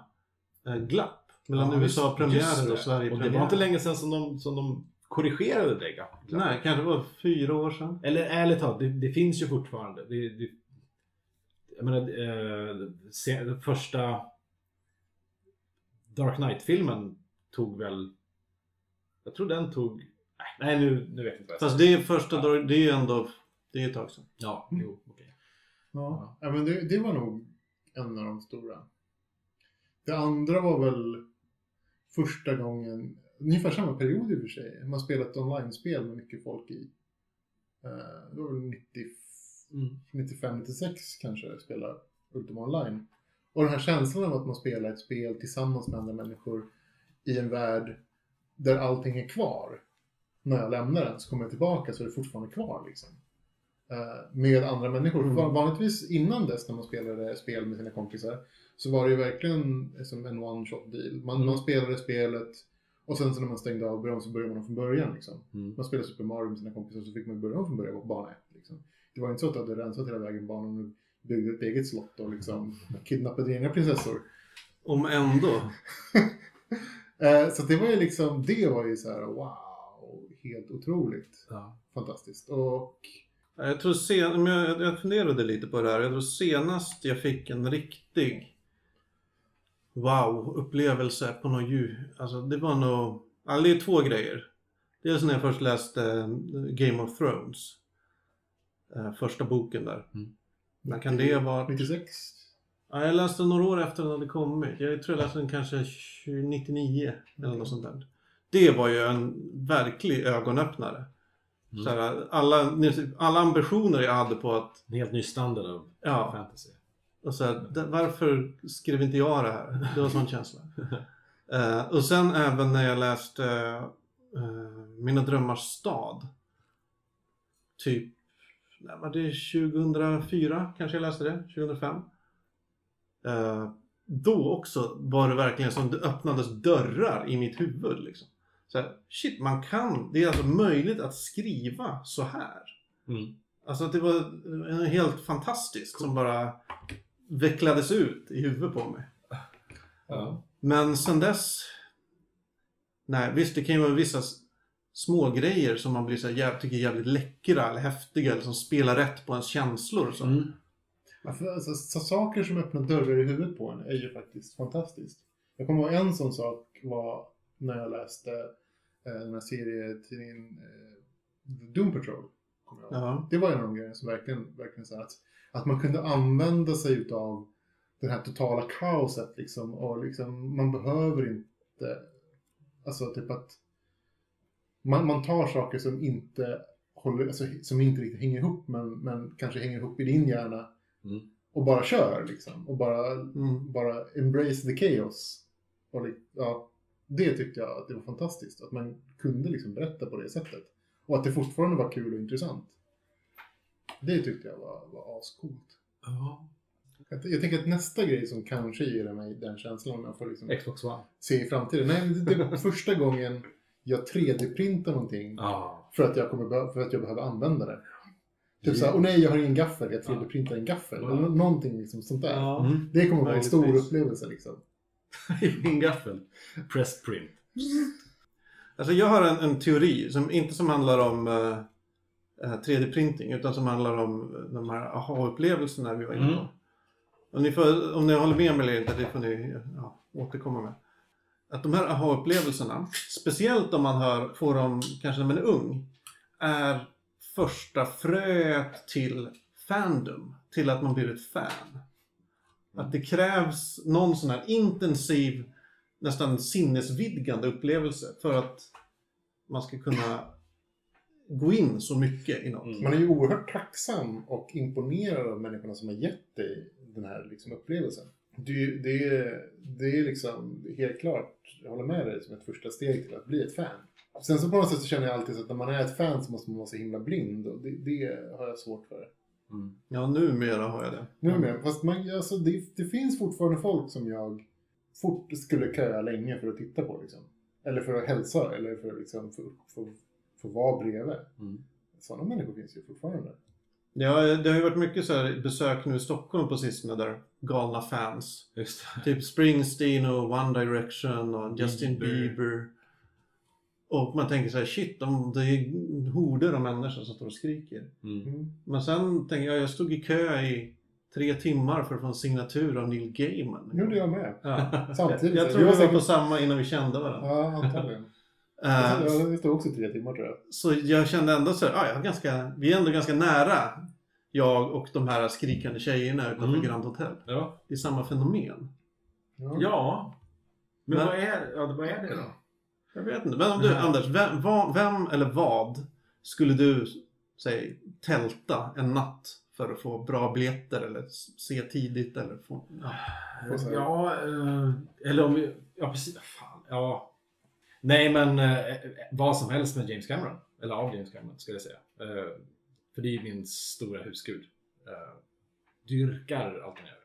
eh, glapp mellan Ja, det. och Sverige-premiärer. Och det var inte länge sedan som de, som de korrigerade det glappet. Nej, kanske var fyra år sedan. Eller ärligt talat, det, det finns ju fortfarande. Det, det, jag menar, eh, se, den första Dark Knight-filmen tog väl... Jag tror den tog... Nej, nu, nu vet jag inte vad jag Fast det är första, då- det är ju ändå, det är ett tag sedan. Ja, jo, okej. Ja, ja men det, det var nog en av de stora. Det andra var väl första gången, ungefär samma period i och för sig. Man spelade ett online-spel med mycket folk i. Eh, Det var väl 90, Mm. 95-96 kanske jag spelade Ultima Online. Och den här känslan av att man spelar ett spel tillsammans med andra människor i en värld där allting är kvar. När jag lämnar den så kommer jag tillbaka så är det fortfarande kvar liksom. Eh, Med andra människor. Mm. Van- Vanligtvis innan dess när man spelade spel med sina kompisar så var det ju verkligen som en one-shot deal. Man, Mm. man spelade spelet och sen så när man stängde av början så började man från början liksom. Mm. Man spelade Super Mario med sina kompisar så fick man börja om från början på bana ett. Liksom. Det var inte så att du hade rensat hela vägen banan och byggde ett eget slott och liksom kidnappade dina prinsessor. Om ändå. Eh, så det var ju liksom, det var ju så här wow, helt otroligt Ja. fantastiskt. Och Jag tror sen, jag, jag funderade lite på det här. Jag tror senast jag fick en riktig wow-upplevelse på något djur. Alltså det var nog, ja, det är två grejer. Dels när jag först läste Game of Thrones. Eh, första boken där. Mm. När kan det vara? 96? Ja, jag läste några år efter den hade kommit. Jag tror jag läste den kanske 20 99 eller något sånt där. Det var ju en verklig ögonöppnare. Mm. Så här, alla, alla ambitioner jag hade på att En helt ny standard av Ja. fantasy. och så här, "D- varför skrev inte jag det här? Det var en sån känsla. Eh, och sen även när jag läste eh, Mina drömmars stad. Typ, när var det 2004 kanske jag läste det? 2005? Eh, då också var det verkligen som det öppnades dörrar i mitt huvud liksom. Så här, shit, man kan, det är alltså möjligt att skriva så här. Mm. Alltså det var helt fantastiskt som bara vecklades ut i huvudet på mig. Ja. Men sen dess... Nej, visst det kan ju vara vissa små grejer som man blir så här, tycker är jävligt läckra eller häftiga eller som spelar rätt på ens känslor så. Mm. Alltså, så saker som öppnar dörrar i huvudet på en är ju faktiskt fantastiskt. Jag kommer ihåg en sån sak var när jag läste eh, den här serietidningen eh, Doom Patrol. Ja. Det var en av de grejerna som verkligen, verkligen så att, att man kunde använda sig utav det här totala kaoset liksom. Och liksom, man behöver inte, alltså typ att man, man tar saker som inte håller, alltså, som inte riktigt hänger ihop men, men kanske hänger ihop i din hjärna Mm. och bara kör liksom. Och bara, Mm. bara embrace the chaos. Och ja, det tyckte jag att det var fantastiskt. Att man kunde liksom berätta på det sättet. Och att det fortfarande var kul och intressant. Det tyckte jag var, var ascoolt. Ja. Jag, jag tänker att nästa grej som kanske ger mig den känslan om jag får liksom Xbox One. se i framtiden. Nej, det, det var första gången jag 3D-printar någonting Ja. för, att jag kommer för att jag behöver använda det. Typ såhär, åh nej jag har ingen gaffel, jag 3D-printar en gaffel. Ja. Eller nå- någonting liksom sånt där. Ja. Mm. Det kommer vara en stor Möjligtvis. upplevelse liksom. Min gaffel. Press print. Alltså jag har en, en teori, som, inte som handlar om eh, eh, 3D-printing, utan som handlar om eh, de här aha-upplevelserna vi var inne på. Mm. Om, ni får, om ni håller med mig eller inte, det får ni ja, återkomma med. Att de här aha-upplevelserna, speciellt om man hör, får dem kanske när man är ung, är första fröet till fandom, till att man blir ett fan. Att det krävs någon sån här intensiv, nästan sinnesvidgande upplevelse för att man ska kunna gå in så mycket i något. Mm. Man är ju oerhört tacksam och imponerad av människorna som har gett dig den här liksom, upplevelsen. Det, det, det är liksom helt klart, jag håller med dig, som ett första steg till att bli ett fan. Sen så på något sätt så känner jag alltid så att när man är ett fan så måste man vara så himla blind och det, det har jag svårt för. Mm. Ja, numera har jag det. Nu med, fast man, alltså, det, det finns fortfarande folk som jag fort skulle köa länge för att titta på liksom. Eller för att hälsa eller för att liksom, för, för, för att vara bredvid. Mm. Sådana människor finns ju fortfarande. Ja, det har ju varit mycket så här besök nu i Stockholm på sistone där galna fans. Just det. Typ Springsteen och One Direction och Justin Bieber. Bieber. Och man tänker så här, shit, de, det är horder av människor som står och skriker. Mm. Mm. Men sen tänker jag, jag stod i kö i tre timmar för att få en signatur av Neil Gaiman. Det gjorde jag med. Ja. Samtidigt. Jag Vi tror vi var var säkert- på samma innan vi kände varandra. Ja, antagligen. Eh, Jag det stod också tre timmar tror jag. Så jag kände ändå så här, ah, jag har ganska, vi är ändå ganska nära. Jag och de här skrikande tjejerna utanför Mm. Grand Hotel. Ja. Det är samma fenomen. Ja. ja. Men Men- vad, är, ja, vad är det då? Jag vet inte. Men om du, Nej. Anders, vem, vem eller vad skulle du, säg, tälta en natt för att få bra biljetter eller se tidigt eller få... Ja. Säga. Ja, eh, eller om vi... Ja, precis. Fan, ja. Nej, men eh, vad som helst med James Cameron. Eller av James Cameron, skulle jag säga. För det är min stora husgud. Eh, dyrkar allt han gör.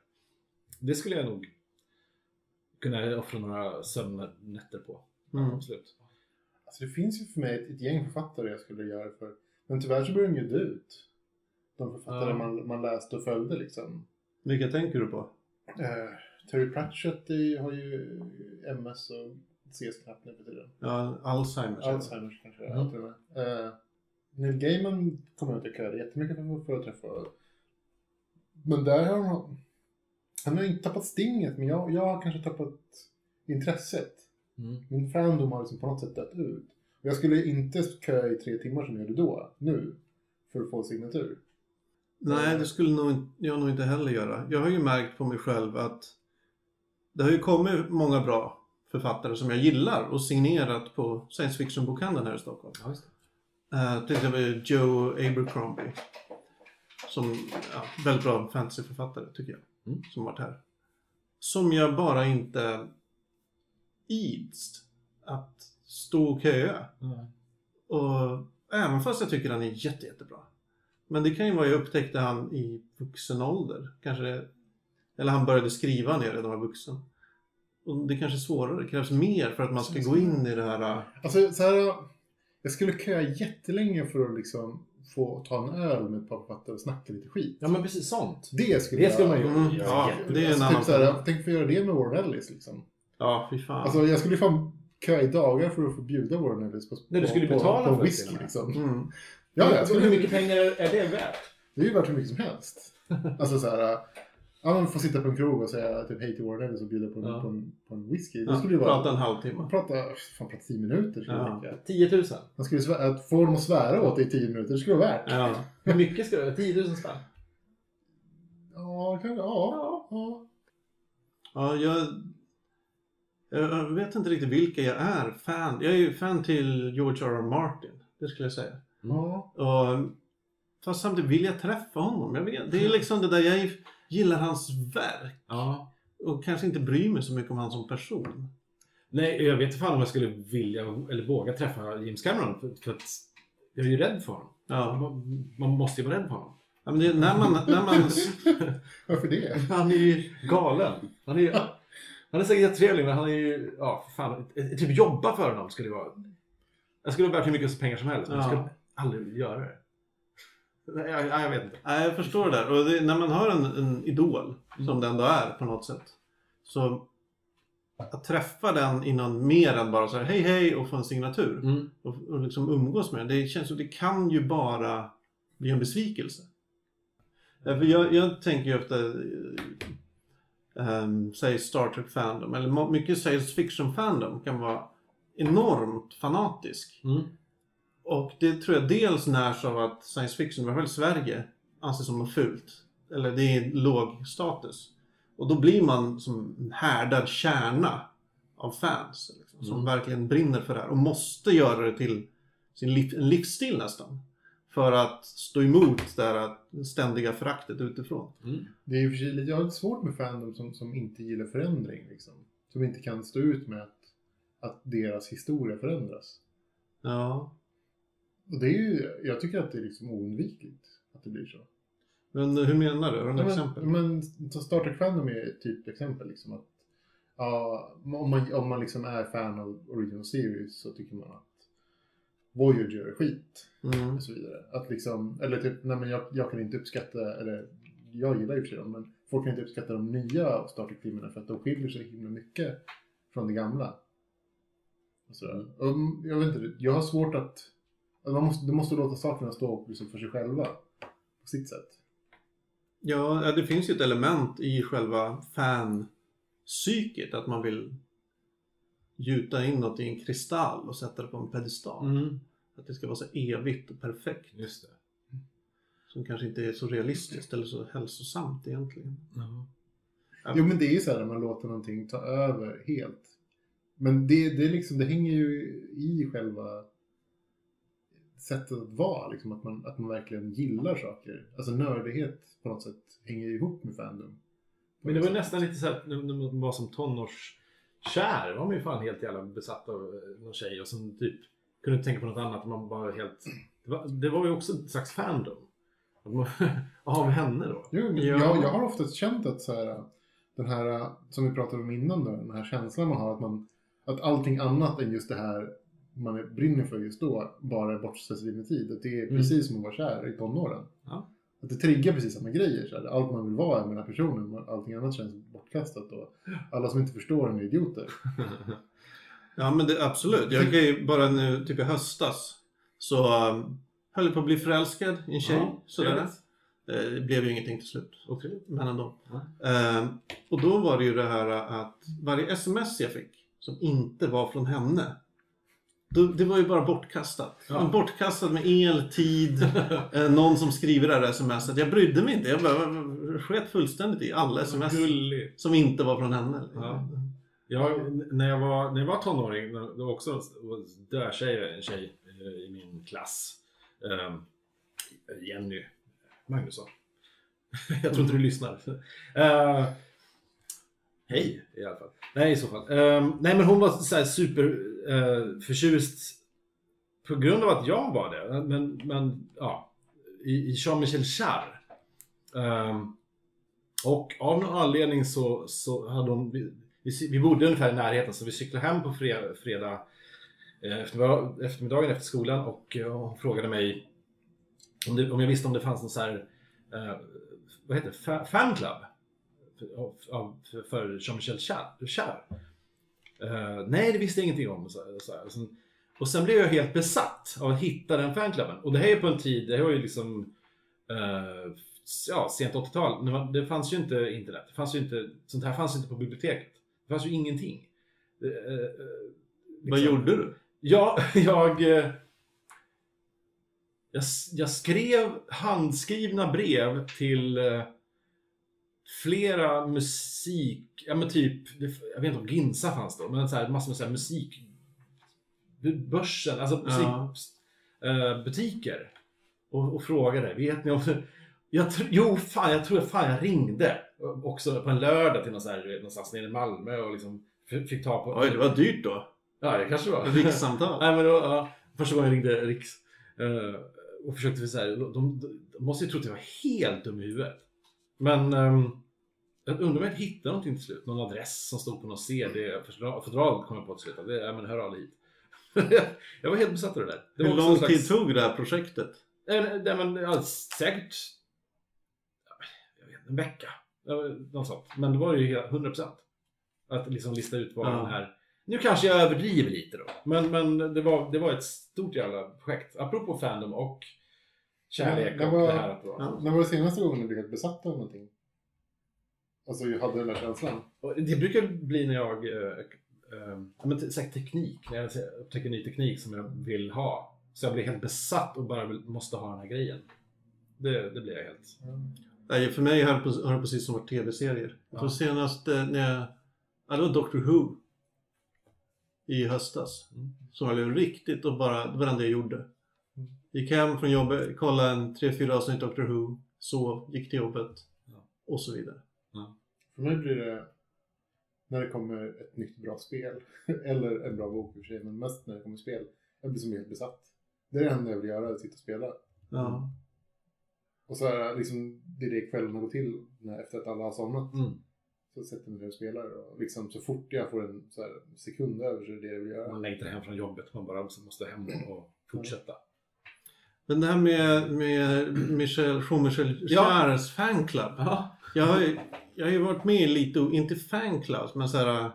Det skulle jag nog kunna offra några sömnnätter på. Mm. Absolut. Alltså det finns ju för mig ett, ett gäng författare jag skulle göra för. Men tyvärr så börjar de ju dö ut. De författare Ja. man, man läste och följde liksom. Vilka tänker du på? Eh, Terry Pratchett är, har ju MS och ses knappt nu för tiden. Ja, Alzheimers. Alzheimers kanske Mm. mm. till och med. Eh, Neil Gaiman kommer jag inte köra jättemycket för, för att träffa. Men där har han... Han har inte tappat stinget, men jag, jag har kanske tappat intresset. Mm. Min fandom har liksom på något sätt dött ut. Jag skulle inte köa i tre timmar som jag gjorde då, nu, för att få signatur. Nej, det skulle nog inte, jag nog inte heller göra. Jag har ju märkt på mig själv att det har ju kommit många bra författare som jag gillar och signerat på science fiction-bokhandeln här i Stockholm. Ja, just det. Uh, till exempel Joe Abercrombie. Som, ja, väldigt bra fantasyförfattare tycker jag. Mm. Som varit här. Som jag bara inte ids att stå och köa. Och även fast jag tycker han är jätte, jättebra. Men det kan ju vara, jag upptäckte han i vuxen ålder. Kanske, eller han började skriva när jag redan var vuxen. Och det kanske är svårare, det krävs mer för att man ska gå in i det här. Alltså, så här, jag skulle köa jättelänge för att liksom få ta en öl med ett par författare och snacka lite skit. Ja, men precis sånt. Det skulle, Det skulle jag, man ju Mm, göra. ja, det är en alltså, annan typ så här, femma. Tänk få göra det med Warren Ellis liksom. Ja, fy fan. Alltså jag skulle fan köa i dagar för att få bjuda Warren Ellis på, Nej, du skulle på, betala på, för på det whisky med. liksom. mm. Ja, jag Hur skulle, mycket pengar är det värt? det är ju värt hur mycket som helst. Alltså så här, ja men få sitta på en krog och säga typ hej till Ellis och bjuda på en, Ja. på en, på en whisky. Det Ja, skulle ju vara... prata en halvtimme. Prata, fan prata tio minuter skulle Ja. ja. 10 000. Man skulle att få dem att svära åt det i tio minuter, det skulle vara värt. Ja. Hur mycket ska det 10 000 spänn? Ja, kanske, ja. ja. Ja, jag, jag vet inte riktigt vilka jag är fan. Jag är ju fan till George R. R. Martin. Det skulle jag säga. ja. Och, fast samtidigt vill jag träffa honom. Jag vet, det är liksom det där, jag gillar hans verk. Ja. Och kanske inte bryr mig så mycket om han som person. Nej, jag vet inte fan om jag skulle vilja eller våga träffa James Cameron. För, för att jag är ju rädd för honom. Ja. Man, man måste ju vara rädd för honom. Ja, men det, när man, när man, Varför det? Han är ju galen. Han är, ju, han är säkert jättetrevlig men han är ju... Ja, för fan. Typ jobba för honom skulle det vara. Jag skulle vara värt hur mycket pengar som helst, men jag Ja. skulle aldrig göra det. Nej, jag, vet inte. Nej, jag förstår det där. Och det, när man har en, en idol, som det ändå är på något sätt. Så att träffa den innan mer än bara så här hej hej och få en signatur. Mm. Och, och liksom umgås med den. Det känns som det kan ju bara bli en besvikelse. Därför jag, jag tänker ju efter, um, säg Star Trek Fandom, eller mycket science fiction fandom kan vara enormt fanatisk. Mm. Och det tror jag dels närs av att science fiction, i alla fall i Sverige, anses som något fult. Eller det är låg status. Och då blir man som en härdad kärna av fans. Liksom, som Mm. verkligen brinner för det här och måste göra det till sin liv, en livsstil nästan. För att stå emot det här ständiga föraktet utifrån. Mm. Det är ju för sig lite, jag har lite svårt med fandom som, som inte gillar förändring. Liksom. Som inte kan stå ut med att, att deras historia förändras. Ja. Och det är ju, jag tycker att det är liksom oundvikligt att det blir så. Men hur menar du? Har du några exempel? men, så Star Trek Fandom är ett typexempel. Liksom, att, ja, om man, om man liksom är fan av Original Series så tycker man att Voyager är skit. Mm. och så vidare. Att liksom, eller typ, nej men jag, jag kan inte uppskatta, eller jag gillar och för dem, men folk kan inte uppskatta de nya Star Trek-filmerna för att de skiljer sig himla mycket från det gamla. Och sådär. Och, jag vet inte, jag har svårt att man måste, du måste låta sakerna stå liksom för sig själva. På sitt sätt. Ja, det finns ju ett element i själva fan-psyket att man vill gjuta in något i en kristall och sätta det på en pedestal. Mm. Att det ska vara så evigt och perfekt. Just det. Som kanske inte är så realistiskt eller så hälsosamt egentligen. Ja. Jo men det är ju så här när man låter någonting ta över helt. Men det, det, är liksom, det hänger ju i själva sättet att vara, liksom, att, man, att man verkligen gillar saker. Alltså nördighet på något sätt hänger ihop med fandom. Men det var nästan lite så här när man var som tonårskär. var man ju fan helt jävla besatt av eh, någon tjej och som typ kunde inte tänka på något annat. Man var helt... Det var, det var ju också ett slags fandom. Vi henne då? Jo, men jag, jag har oftast känt att så här, den här, som vi pratade om innan, då, den här känslan man har att, man, att allting annat än just det här man är- brinner för just då bara är bortslösad tid. Att det är Mm. precis som att vara kär i tonåren. Ja. Att det triggar precis samma grejer. Så här. Allt man vill vara är med den här personen, allting annat känns bortkastat. Och alla som inte förstår en är idioter. Ja men det, absolut. Jag kan ju bara nu, typ i höstas, så um, höll jag på att bli förälskad i en tjej. Ja, sådär. Det blev ju ingenting till slut. Otroligt. Men ändå. Ja. Ehm, och då var det ju det här att varje sms jag fick som inte var från henne då, det var ju bara bortkastat. Ja. Bortkastat med el, tid, eh, någon som skriver det här smset. Jag brydde mig inte. Jag bara sket fullständigt i alla sms som inte var från henne. Ja. Jag, när, jag var, när jag var tonåring, då var också där tjej, en tjej eh, i min klass. Um, Jenny Magnusson. jag tror inte du lyssnar. Eh, hej i alla fall. Nej i så fall. Um, nej men hon var så här uh, på grund av att jag var det. Men, men ja, i, i Jean-Michel Jarre. Um, och av någon anledning så, så hade hon, vi, vi, vi bodde ungefär i närheten så vi cyklade hem på fredag, fredag eftermiddag, eftermiddagen efter skolan och eh, hon frågade mig om, det, om jag visste om det fanns någon så här, eh, vad heter det, Fa- fanclub av- för, Jean-Michel. Jarre. Eh, nej, det visste jag ingenting om. Så, så här. Och, sen, blev jag helt besatt av att hitta den fanklubben. Och det här är på en tid, det här var ju liksom eh, ja, sent 80-tal. när man- Det fanns ju inte internet. Det fanns ju inte, sånt här fanns inte på biblioteket. Det fanns ju ingenting. Eh, eh, Vad liksom- gjorde du? Ja, jag, jag... Jag skrev handskrivna brev till flera musik... Ja men typ, jag vet inte om Ginsa fanns då, men så här, massor med så här musik... Börsen, alltså Ja. musikbutiker. Och, och frågade, vet ni om... Jag tr- jo, fan, jag tror fan jag ringde också på en lördag till någon så här, någonstans nere i Malmö och liksom fick ta på... Oj, det var dyrt då. Ja, det kanske var. Rikssamtal. Nej, men då, ja, första gången jag ringde Riks eh, och försökte så här, de, de, de måste ju tro att jag var helt dum i huvudet. Men ehm, jag undrar om jag hittade någonting till slut. Någon adress som stod på någon CD-fodral kom jag på till slut. Det, ja, men hör av dig hit. jag var helt besatt av det där. Det Hur lång slags- tid tog det här projektet? Nej, men- ja, säkert jag vet, en vecka. Något sånt. Men det var ju hela- 100%. Att liksom lista ut vad Ja. den här... Nu kanske jag överdriver lite då. Men, men det, var, det var ett stort jävla projekt. Apropå Fandom och kärlek Ja, och var- det här att det var... Ja. När var det senaste gången du blev helt besatt av någonting? Alltså, jag hade den där känslan. Det brukar bli när jag... Ja, men säkert teknik. När jag upptäcker ny teknik som jag vill ha. Så jag blir helt besatt och bara vill, måste ha den här grejen. Det, det blir jag helt... Nej, för mig har det har det precis som varit tv-serier. Ja. senast eh, när jag... Ja, det var Doctor Who. I höstas. Mm. Som jag blev riktigt och bara, det var det jag gjorde. Gick hem från jobbet, kollade en 3-4 avsnitt Doctor Who, sov, gick till jobbet Ja. och så vidare. För mig blir det när det kommer ett nytt bra spel. Eller en bra bok i och för sig, men mest när det kommer spel. Jag blir som helt besatt. Det är det enda jag vill göra, att sitta och spela. Ja. Och så är liksom, det är det kvällarna går till när, efter att alla har somnat. Mm. Så sätter jag mig ner och spelar och liksom så fort jag får en så här, sekund över så är det det jag vill göra. Man längtar hem från jobbet. Man bara måste hem och fortsätta. Men det här med, med Michel, Jean-Michel Ja. Jarres fanclub. Ja. Jag har, ju, jag har ju varit med i lite, inte fanclubs, men så här,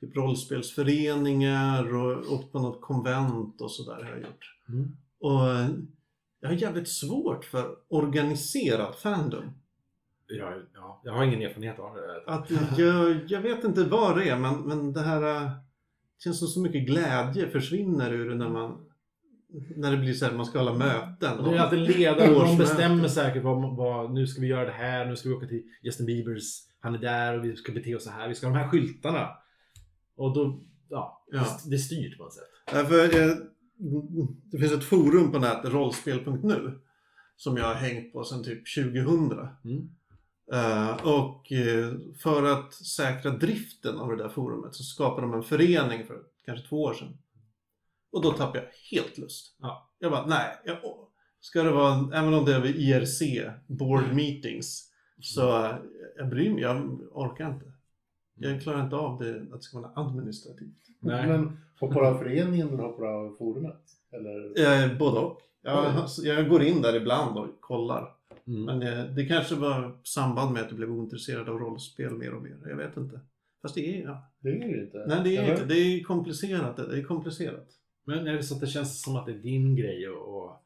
typ rollspelsföreningar och åkt på något konvent och sådär har jag gjort. Mm. Och jag har jävligt svårt för organiserad fandom. Ja, ja, jag har ingen erfarenhet av det. Att jag, jag vet inte vad det är, men, men det här eh, känns som så mycket glädje försvinner ur det när man när det blir så här, man ska hålla möten. Och det är alltid ledare, de Årsmöte. bestämmer säkert vad, vad, nu ska vi göra det här, nu ska vi åka till Justin Biebers, han är där och vi ska bete oss så här, vi ska ha de här skyltarna. Och då, ja, Ja. Det, styrt på något sätt. Därför, eh, det finns ett forum på nätet, rollspel.nu, som jag har hängt på sedan typ 2000. Mm. Eh, och eh, för att säkra driften av det där forumet så skapade de en förening för kanske två år sedan. Och då tappade jag helt lust. Ja. Jag bara, nej, jag, ska det vara, även om det är vid IRC, board meetings, så jag bryr mig, jag orkar inte. Jag klarar inte av det, att det ska vara administrativt. Nej. Men hoppar du av föreningen eller hoppar du av forumet? Eller? Eh, både och. Jag, jag går in där ibland och kollar. Mm. Men eh, det kanske var samband med att jag blev ointresserad av rollspel mer och mer. Jag vet inte. Fast det är, ja. Det är det ju inte. Nej det är inte. Det är komplicerat. Det är komplicerat. Men är det så att det känns som att det är din grej och, och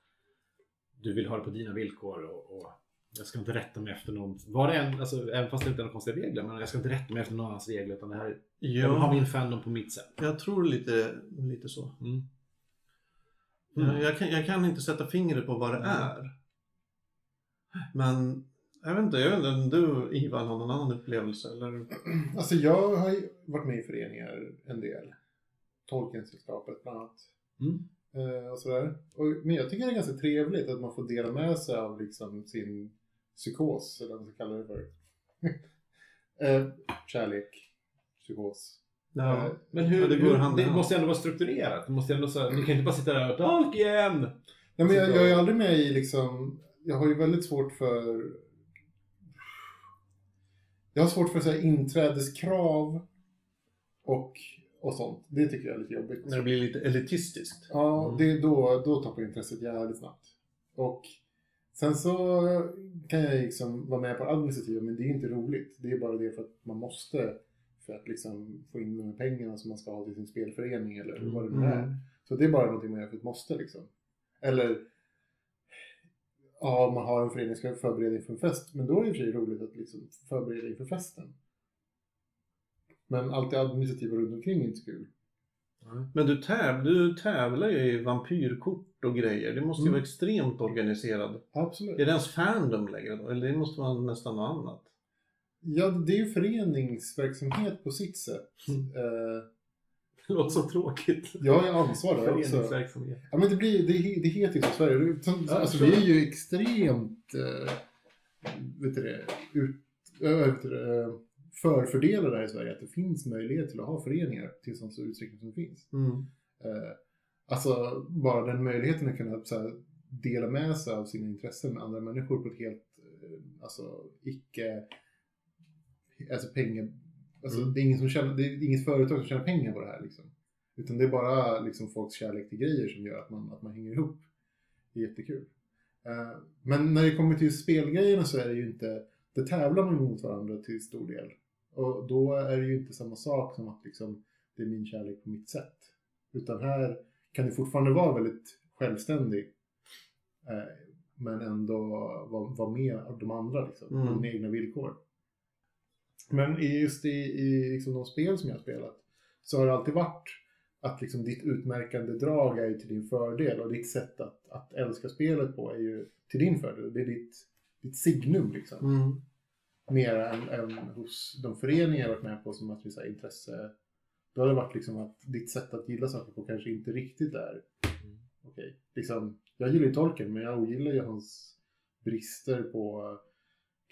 du vill ha det på dina villkor och, och jag ska inte rätta mig efter någon, var det en, alltså, även fast det inte är några konstiga regler, men jag ska inte rätta mig efter någon annans regler utan det här, jag vill ha Ja, min fandom på mitt sätt. jag tror lite, lite så. Mm. Jag, jag, kan, jag kan inte sätta fingret på vad det är. Men jag vet inte, jag vet inte om du Ivan har någon annan upplevelse eller? Alltså jag har ju varit med i föreningar en del. Tolkensällskapet bland annat. Mm. Eh, och sådär. Och, men jag tycker det är ganska trevligt att man får dela med sig av liksom sin psykos, eller vad man ska kalla det för. eh, kärlek, psykos. Ja. Eh, Men hur, Ja, det går hur, det måste ändå vara strukturerat. Det måste ändå så, ni kan inte bara sitta där och Tolkien! Nej, men jag, jag är aldrig med i liksom, jag har ju väldigt svårt för jag har svårt för så här, inträdeskrav och, och sånt. Det tycker jag är lite jobbigt. När det blir lite elitistiskt. Ja, Mm. det, då, då tappar intresset jävligt snabbt. Och sen så kan jag liksom vara med på administrativa, men det är inte roligt. Det är bara det för att man måste för att liksom få in de här pengarna som man ska ha till sin spelförening eller vad det nu är. Mm. Så det är bara någonting man gör för ett måste liksom. Eller ja, man har en förening som ska förbereda inför en fest. Men då är det i och för sig roligt att liksom förbereda inför festen. Men allt det administrativa runt omkring är inte så kul. Men du, täv, du tävlar ju i vampyrkort och grejer. Det måste ju Mm. vara extremt organiserad. Absolut. Är det ens fandom längre då? Eller det måste vara nästan något annat? Ja, det är ju föreningsverksamhet på sitt sätt. Mm. Eh, Det låter så tråkigt. jag har ansvar där också. Föreningsverksamhet. Ja men det, blir, det, det heter ju så i Sverige. Ja, alltså, jag vi är ju extremt eh, vet du det, ut, äh, vet du det, eh, förfördelade här i Sverige. Att det finns möjlighet till att ha föreningar till sån stor utsträckning som det finns. Mm. Eh, alltså bara den möjligheten att kunna så här, dela med sig av sina intressen med andra människor på ett helt, eh, alltså icke, alltså pengar, alltså Mm. det är ingen som tjänar, det är inget företag som tjänar pengar på det här liksom. Utan det är bara liksom folks kärlek till grejer som gör att man, att man hänger ihop. Det är jättekul. Eh, men när det kommer till spelgrejerna så är det ju inte, det tävlar man mot varandra till stor del. Och då är det ju inte samma sak som att liksom, det är min kärlek på mitt sätt. Utan här kan det fortfarande vara väldigt självständig. Eh, men ändå vara vara med de andra liksom, Mm. på dina egna villkor. Men just i, i liksom de spel som jag har spelat så har det alltid varit att liksom ditt utmärkande drag är till din fördel och ditt sätt att, att älska spelet på är ju till din fördel. Det är ditt, ditt signum liksom. Mm. Mer än, än hos de föreningar jag varit med på som att visa intresse. Då har det varit liksom att ditt sätt att gilla saker på kanske inte riktigt är okej. Liksom, jag gillar ju Tolkien men jag ogillar ju hans brister på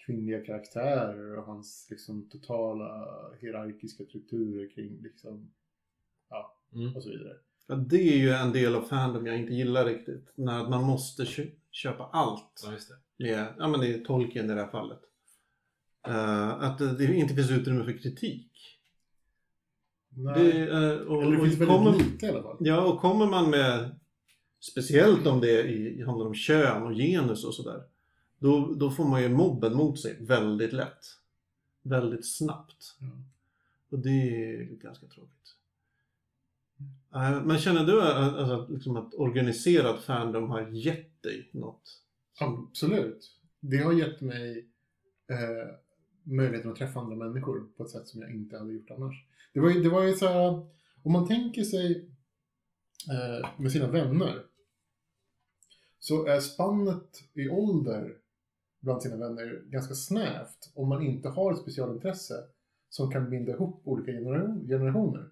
kvinnliga karaktärer och hans liksom totala hierarkiska strukturer kring liksom, ja, Mm. och så vidare. Ja, det är ju en del av fandom jag inte gillar riktigt. När man måste kö- köpa allt. Ja, just det. med, ja men det är Tolkien i det här fallet. Eh, att det, inte finns utrymme för kritik. Nej. Det, eh, och, Eller det och finns väldigt kommer, lite i alla fall. Ja, och kommer man med, speciellt om det i, handlar om kön och genus och sådär, då, då får man ju mobben mot sig väldigt lätt. Väldigt snabbt. Ja. Och det är ganska tråkigt. Eh, Men känner du att, alltså, att, liksom att organiserad fandom har gett dig något? Absolut. Det har gett mig eh, möjligheten att träffa andra människor på ett sätt som jag inte hade gjort annars. Det var ju, det var ju så här, om man tänker sig eh, med sina vänner så är spannet i ålder bland sina vänner ganska snävt om man inte har ett specialintresse som kan binda ihop olika genera- generationer.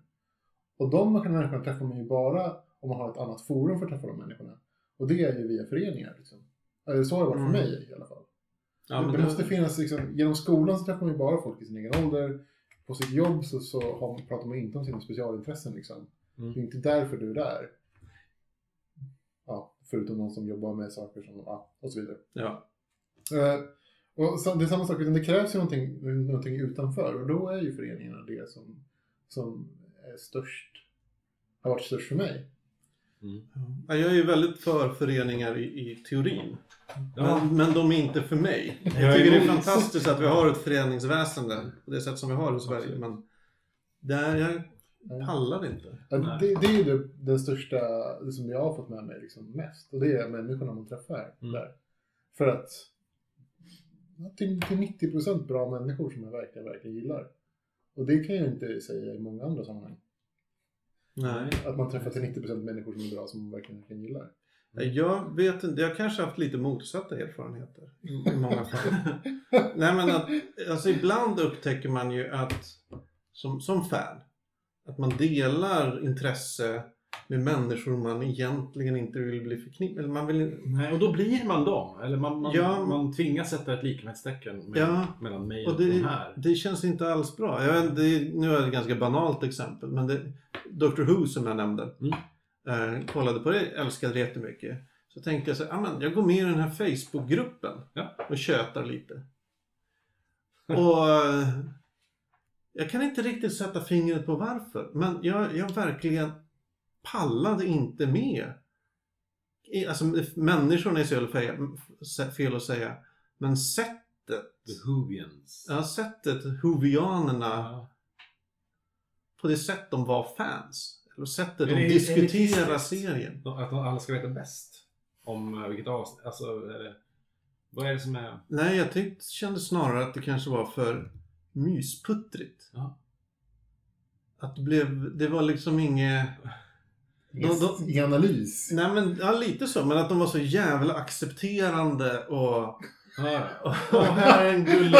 Och de människorna träffar man ju bara om man har ett annat forum för att träffa de människorna. Och det är ju via föreningar. Liksom. Så har det varit för Mm. mig i alla fall. Ja, det, men det måste finnas, liksom, genom skolan så träffar man ju bara folk i sin egen ålder. På sitt jobb så, så har, pratar man inte om sina specialintressen. Liksom. Mm. Det är inte därför du är där. Ja, förutom någon som jobbar med saker som, ja, och så vidare. Ja. Eh, och så, det är samma sak, utan det krävs ju någonting, någonting utanför. Och då är ju föreningarna det som, som är störst, har varit störst för mig. Mm. Ja, Jag är ju väldigt för föreningar i, i teorin. Ja. Men, men de är inte för mig. Jag tycker det är fantastiskt att vi har ett föreningsväsende på det sätt som vi har i Sverige. Absolut. Men där jag pallar inte. Ja, det, det är ju det, den största, det som jag har fått med mig liksom mest. Och det är människorna man träffar Mm. där. För att till, till 90% bra människor som jag verkligen, verkligen gillar. Och det kan jag inte säga i många andra sammanhang. Nej. Att man träffar till 90% människor som är bra som man verkligen, verkligen gillar. Jag vet inte, jag har kanske haft lite motsatta erfarenheter i i många fall. Nej men att, alltså ibland upptäcker man ju att, som, som fan, att man delar intresse med människor man egentligen inte vill bli förknippad man vill Nej, och då blir man dem. Eller man, man, Ja. man tvingas sätta ett likhetstecken med, Ja. mellan mig Och och, de det, här. det känns inte alls bra. Jag det, nu är det ett ganska banalt exempel, men det, Dr Who som jag nämnde, Mm. eh, kollade på det, älskade det jättemycket. Så tänkte jag så här, "Ah, jag går med i den här Facebookgruppen Ja. och tjötar lite. och eh, jag kan inte riktigt sätta fingret på varför, men jag, jag verkligen pallade inte med. Alltså människorna är så jävla fel, fel att säga, men sättet The har sett det, Hovianerna, Ja. på det sätt de var fans. Eller sättet de diskuterar elitistiskt? serien. Att alla ska veta bäst om eh, vilket avsnitt. Alltså, är det... Vad är det som är... Nej, jag tyckte, kände snarare att det kanske var för mysputtrigt. Ja. Att det blev, det var liksom inget... Ingen, Då- då- ingen analys. Nej men, ja lite så, men att de var så jävla accepterande och... Ja, och här är en gullig...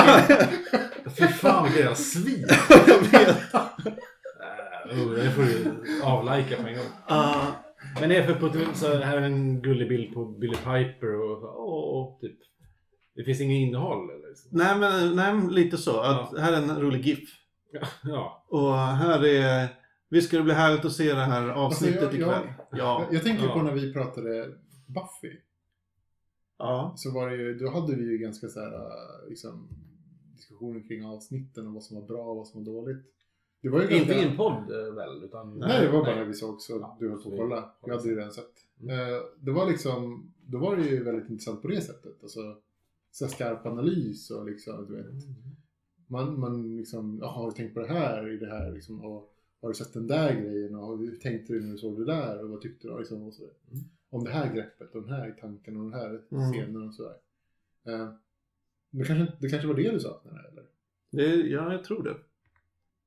Fy fan vilka jävla svin! jag vet. Oh, det får du avlajka på en gång. Ja, Men det är för på, så här är en gullig bild på Billy Piper och så, åh, typ. Det finns inget innehåll eller nej men, nej lite så. Att Här är en rolig GIF. Ja. Och här är... Visst ska det bli härligt att se det här avsnittet Alltså, jag- ikväll? Ja. Jag tänker Ja. på när vi pratade Buffy. Ja. Så var det ju, då hade vi ju ganska så här, äh, liksom, diskussioner kring avsnitten och vad som var bra och vad som var dåligt. Det var ju Inte ganska... i en podd eh, väl? Utan, Nej, det var bara när vi såg så Ja, du höll på att vi- kolla. Jag hade ju redan sett. Mm. Eh, Det var liksom, då var det ju väldigt intressant på det sättet. Alltså, så skarp analys och liksom, du vet. Man, man liksom, jaha, tänkt på det här i det här liksom, och har du sett den där grejen och hur tänkte du när du såg det där och vad tyckte du liksom, och så, Mm. om det här greppet och den här tanken och den här Mm. scenen och sådär. Eh, det, kanske, det kanske var det du saknade eller? Det, ja, jag tror det.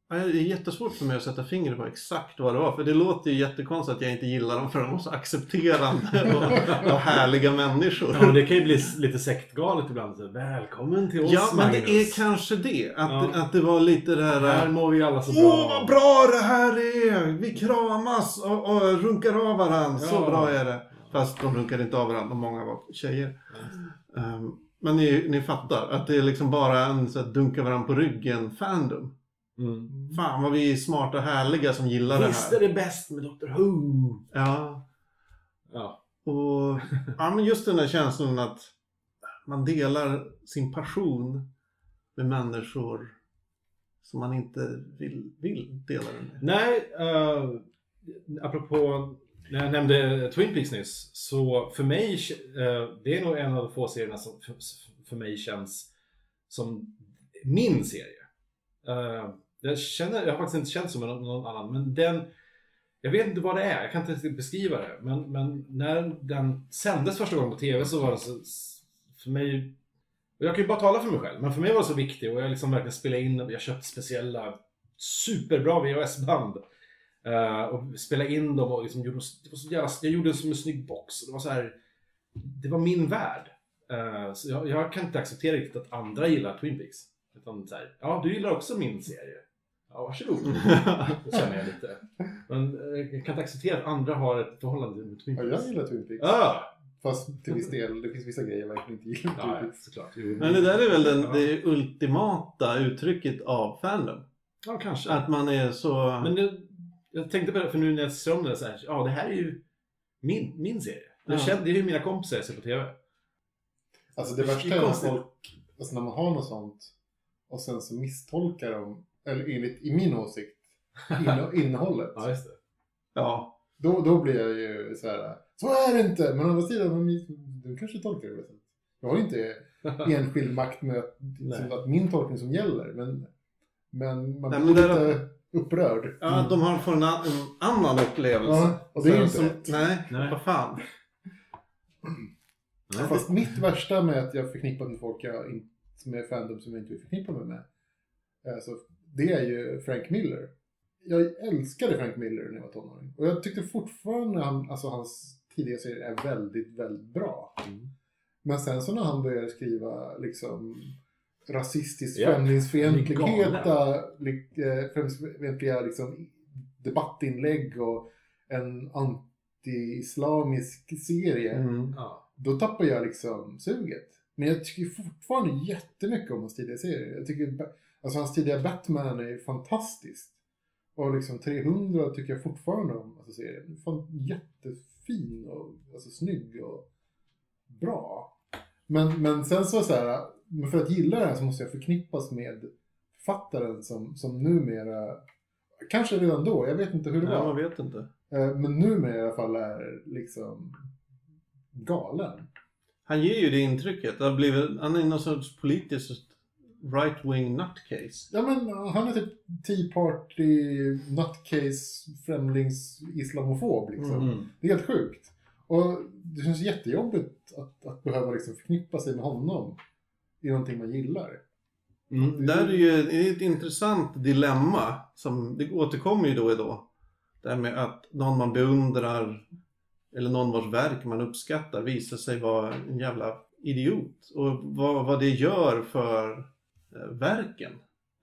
Ja, Det är jättesvårt för mig att sätta fingret på exakt vad det var. För det låter ju jättekonstigt att jag inte gillar dem för de var så accepterande och, och härliga människor. Ja, men det kan ju bli lite sektgalet ibland. Så, Välkommen till oss Ja, men det Magnus. är kanske det. Att, Ja. att det var lite det här... Här mår vi alla så Åh, bra. vad bra det här är! Vi kramas och, och runkar av varandra. Så Ja. bra är det. Fast de runkade inte av varandra, och många var tjejer. Ehm, men ni, ni fattar, att det är liksom bara en så här, dunka varandra på ryggen fandom. Mm. Fan vad vi är smarta och härliga som gillar det Visst här. är det bäst med Dr Who. Ja, Ja. och ja, men just den där känslan att man delar sin passion med människor som man inte vill, vill dela den med. Nej, uh, apropå när jag nämnde Twin Peaks nyss. Så för mig, eh, det är nog en av de få serierna som för, för mig känns som min serie. Eh, jag, känner, jag har faktiskt inte känt som någon, någon annan, men den jag vet inte vad det är, jag kan inte riktigt beskriva det. Men, men när den sändes första gången på TV så var det så, för mig, och jag kan ju bara tala för mig själv, men för mig var det så viktigt och jag liksom verkligen spelade in, jag köpte speciella superbra VHS-band. Uh, eh, och spelade in dem och liksom gjorde, det var så jävla, jag gjorde det som en snygg box. Det var så här, det var min värld. Uh, så jag, jag kan inte acceptera riktigt att andra gillar Twin Peaks. Utan så här, ja du gillar också min serie. Ja, varsågod. Det känner jag lite. Men eh, jag kan inte acceptera att andra har ett förhållande med Twin Ja, Peaks. jag gillar Twin Peaks. Ah! Fast till viss del, det finns vissa grejer jag verkligen inte gillar Ja, ja, såklart. Men det där är väl den, Ja. det ultimata uttrycket av fandom. Ja, kanske. Att man är så... Men det, jag tänkte på det, för nu när jag ser om det så här, ja det här är ju min, min serie. Det, Ja. känner, det är ju mina kompisar jag ser på TV. Alltså det Det är värsta är när konstigt. folk, alltså när man har något sånt och sen så misstolkar de, eller enligt, i min åsikt, inne, innehållet. Ja, just det. Ja. Då, då blir jag ju så här. så är det inte! Men å andra sidan, men du kanske tolkar det sättet. Jag har ju inte enskild makt med att, Nej. som att min tolkning som gäller, men, men man Nej, blir men där- lite upprörd. Ja, att de har får en, an- en annan upplevelse. Ja, och det är Så- inte som, rätt. Nej, Nej. vad fan. Fast mitt värsta med att jag förknippar med folk jag in, är fandom som jag inte vill förknippa mig med. Alltså, det är ju Frank Miller. Jag älskade Frank Miller när jag var tonåring. Och jag tyckte fortfarande han, alltså hans tidiga serier är väldigt, väldigt bra. Mm. Men sen så när han började skriva liksom främlingsfientligheta, lik- eh, främlingsfientliga liksom, debattinlägg och en anti-islamisk serie. Mm. Ja. Då tappar jag liksom suget. Men jag tycker fortfarande jättemycket om hans tidiga serier. Jag tycker, alltså hans tidiga Batman är fantastiskt. Och liksom 300 tycker jag fortfarande om alltså serien. Fan jättefin och alltså, snygg och bra. Men, men sen så, så här, men för att gilla den så måste jag förknippas med författaren som, som numera, kanske redan då, jag vet inte hur det Ja, var. man vet inte. Eh, Men numera i alla fall är liksom galen. Han ger ju det intrycket. Det har blivit, han är någon sorts politiskt right-wing nutcase. Ja men han är typ Tea Party, nutcase, främlings, islamofob liksom. Mm. Det är helt sjukt. Och det känns jättejobbigt att, att behöva liksom förknippa sig med honom i någonting man gillar. Mm. Där är ju det är ett intressant dilemma som det återkommer ju då och då. Det här med att någon man beundrar eller någon vars verk man uppskattar visar sig vara en jävla idiot. Och vad, vad det gör för verken.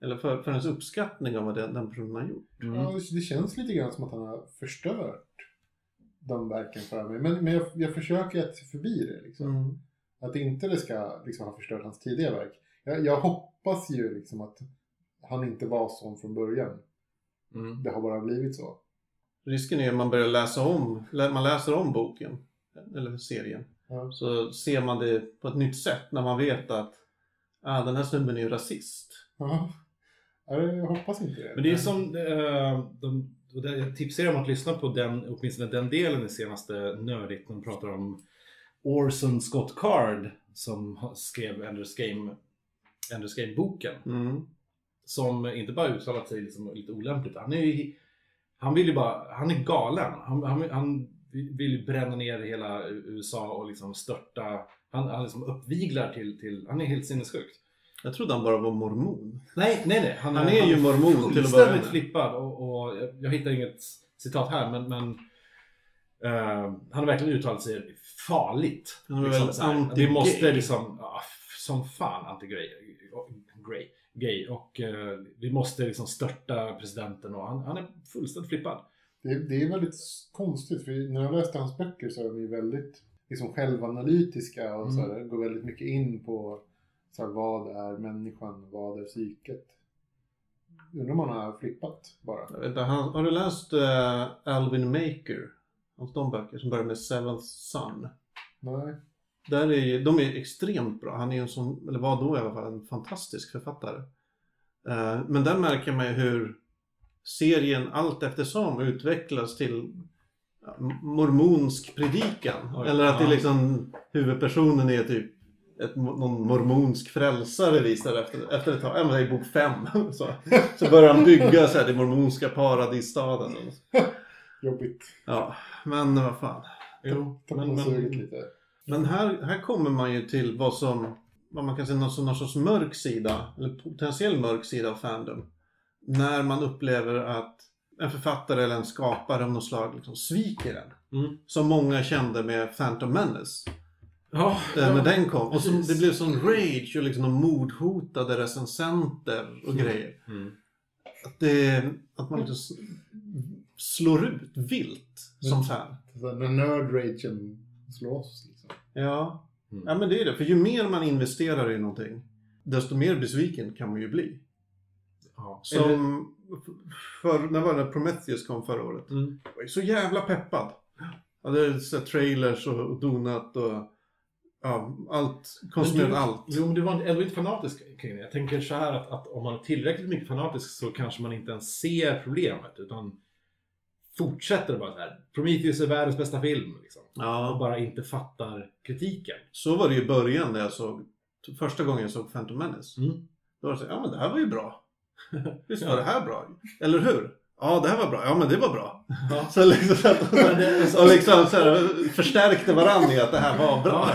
Eller för, för ens uppskattning av vad den, den personen har gjort. Mm. Ja, det, känns lite grann som att han har förstört de verken för mig. Men, men jag, jag försöker att se förbi det. Liksom. Mm. Att inte det ska liksom, ha förstört hans tidiga verk. Jag, jag hoppas ju liksom att han inte var sån från början. Mm. Det har bara blivit så. Risken är att man börjar läsa om, man läser om boken eller serien. Ja. Så ser man det på ett nytt sätt när man vet att ah, den här snubben är ju rasist. Ja. Ja, Jag hoppas inte det. Men det är som, eh, de, jag tipsar er om att lyssna på den, åtminstone den delen i senaste Nördigt. De pratar om Orson Scott Card som skrev Enders Game, Enders Game-boken. Mm. Som inte bara uttalat sig liksom lite olämpligt. Han är ju, han vill ju bara, han är galen. Han, han, han vill bränna ner hela USA och liksom störta, han, han liksom uppviglar till, till, han är helt sinnessjukt. Jag trodde han bara var mormon. Nej, nej, nej. Han, Han är ju mormon till att börja med. flippad och, och jag, jag hittar inget citat här men, men eh, han har verkligen uttalat sig farligt. Han är Liksom anti-gay. vi måste liksom, f- som fan anti-gay. Gay. Och eh, vi måste liksom störta presidenten och han, han är fullständigt flippad. Det, det är väldigt konstigt, för när jag läste hans böcker så är de ju väldigt liksom, självanalytiska och så här, går väldigt mycket in på så här, vad är människan, vad är psyket. Undrar om han har flippat bara. Jag vet inte, han, har du läst eh, Alvin Maker? Hans de böcker som börjar med Seventh Son. Nej. Där är, de är extremt bra. Han är en sån, eller var då i alla fall, en fantastisk författare. Eh, men där märker man ju hur serien allt eftersom utvecklas till mormonsk predikan. Oj, Eller att det liksom huvudpersonen är typ ett, någon mormonsk frälsare visar efter, efter ett tag. Det är i bok fem. Så, så börjar han bygga så här, den mormonska paradisstaden. Jobbigt. Ja, men vad fan. Jo, men, men, lite. Men här, här kommer man ju till vad som, vad man kan säga, någon, någon sorts mörk sida, eller potentiell mörk sida av Fandom. När man upplever att en författare eller en skapare av något slag liksom sviker en. Mm. Som många kände med Phantom Menace. ja, eh, När den kom. Och så, precis. det blev sån rage och liksom de mordhotade recensenter och Mm. grejer. Mm. Att, det, att man liksom slår ut vilt som Mm. fan. När nerd-ragen slås liksom. Ja. Mm. ja, men det är det. För ju mer man investerar i någonting, desto mer besviken kan man ju bli. Ja. Som, för, när var det Prometheus kom förra året? Mm. Jag var så jävla peppad. Jag hade sett trailers och, och donat och ja, allt, konsumerat du- allt. Jo, men du var ändå inte fanatisk kring det. Jag tänker så här att, att om man är tillräckligt mycket fanatisk så kanske man inte ens ser problemet utan fortsätter bara så här. Prometheus är världens bästa film. Liksom. Och Ja, bara inte fattar kritiken. så var det ju i början när jag såg, första gången jag såg Phantom Menace. Mm. Då var det så ja men det här var ju bra. Visst Ja. var det här bra? Eller hur? Ja, det här var bra. Ja, men det var bra. Ja. Så liksom, så att, och liksom så här, förstärkte varandra i att det här var bra.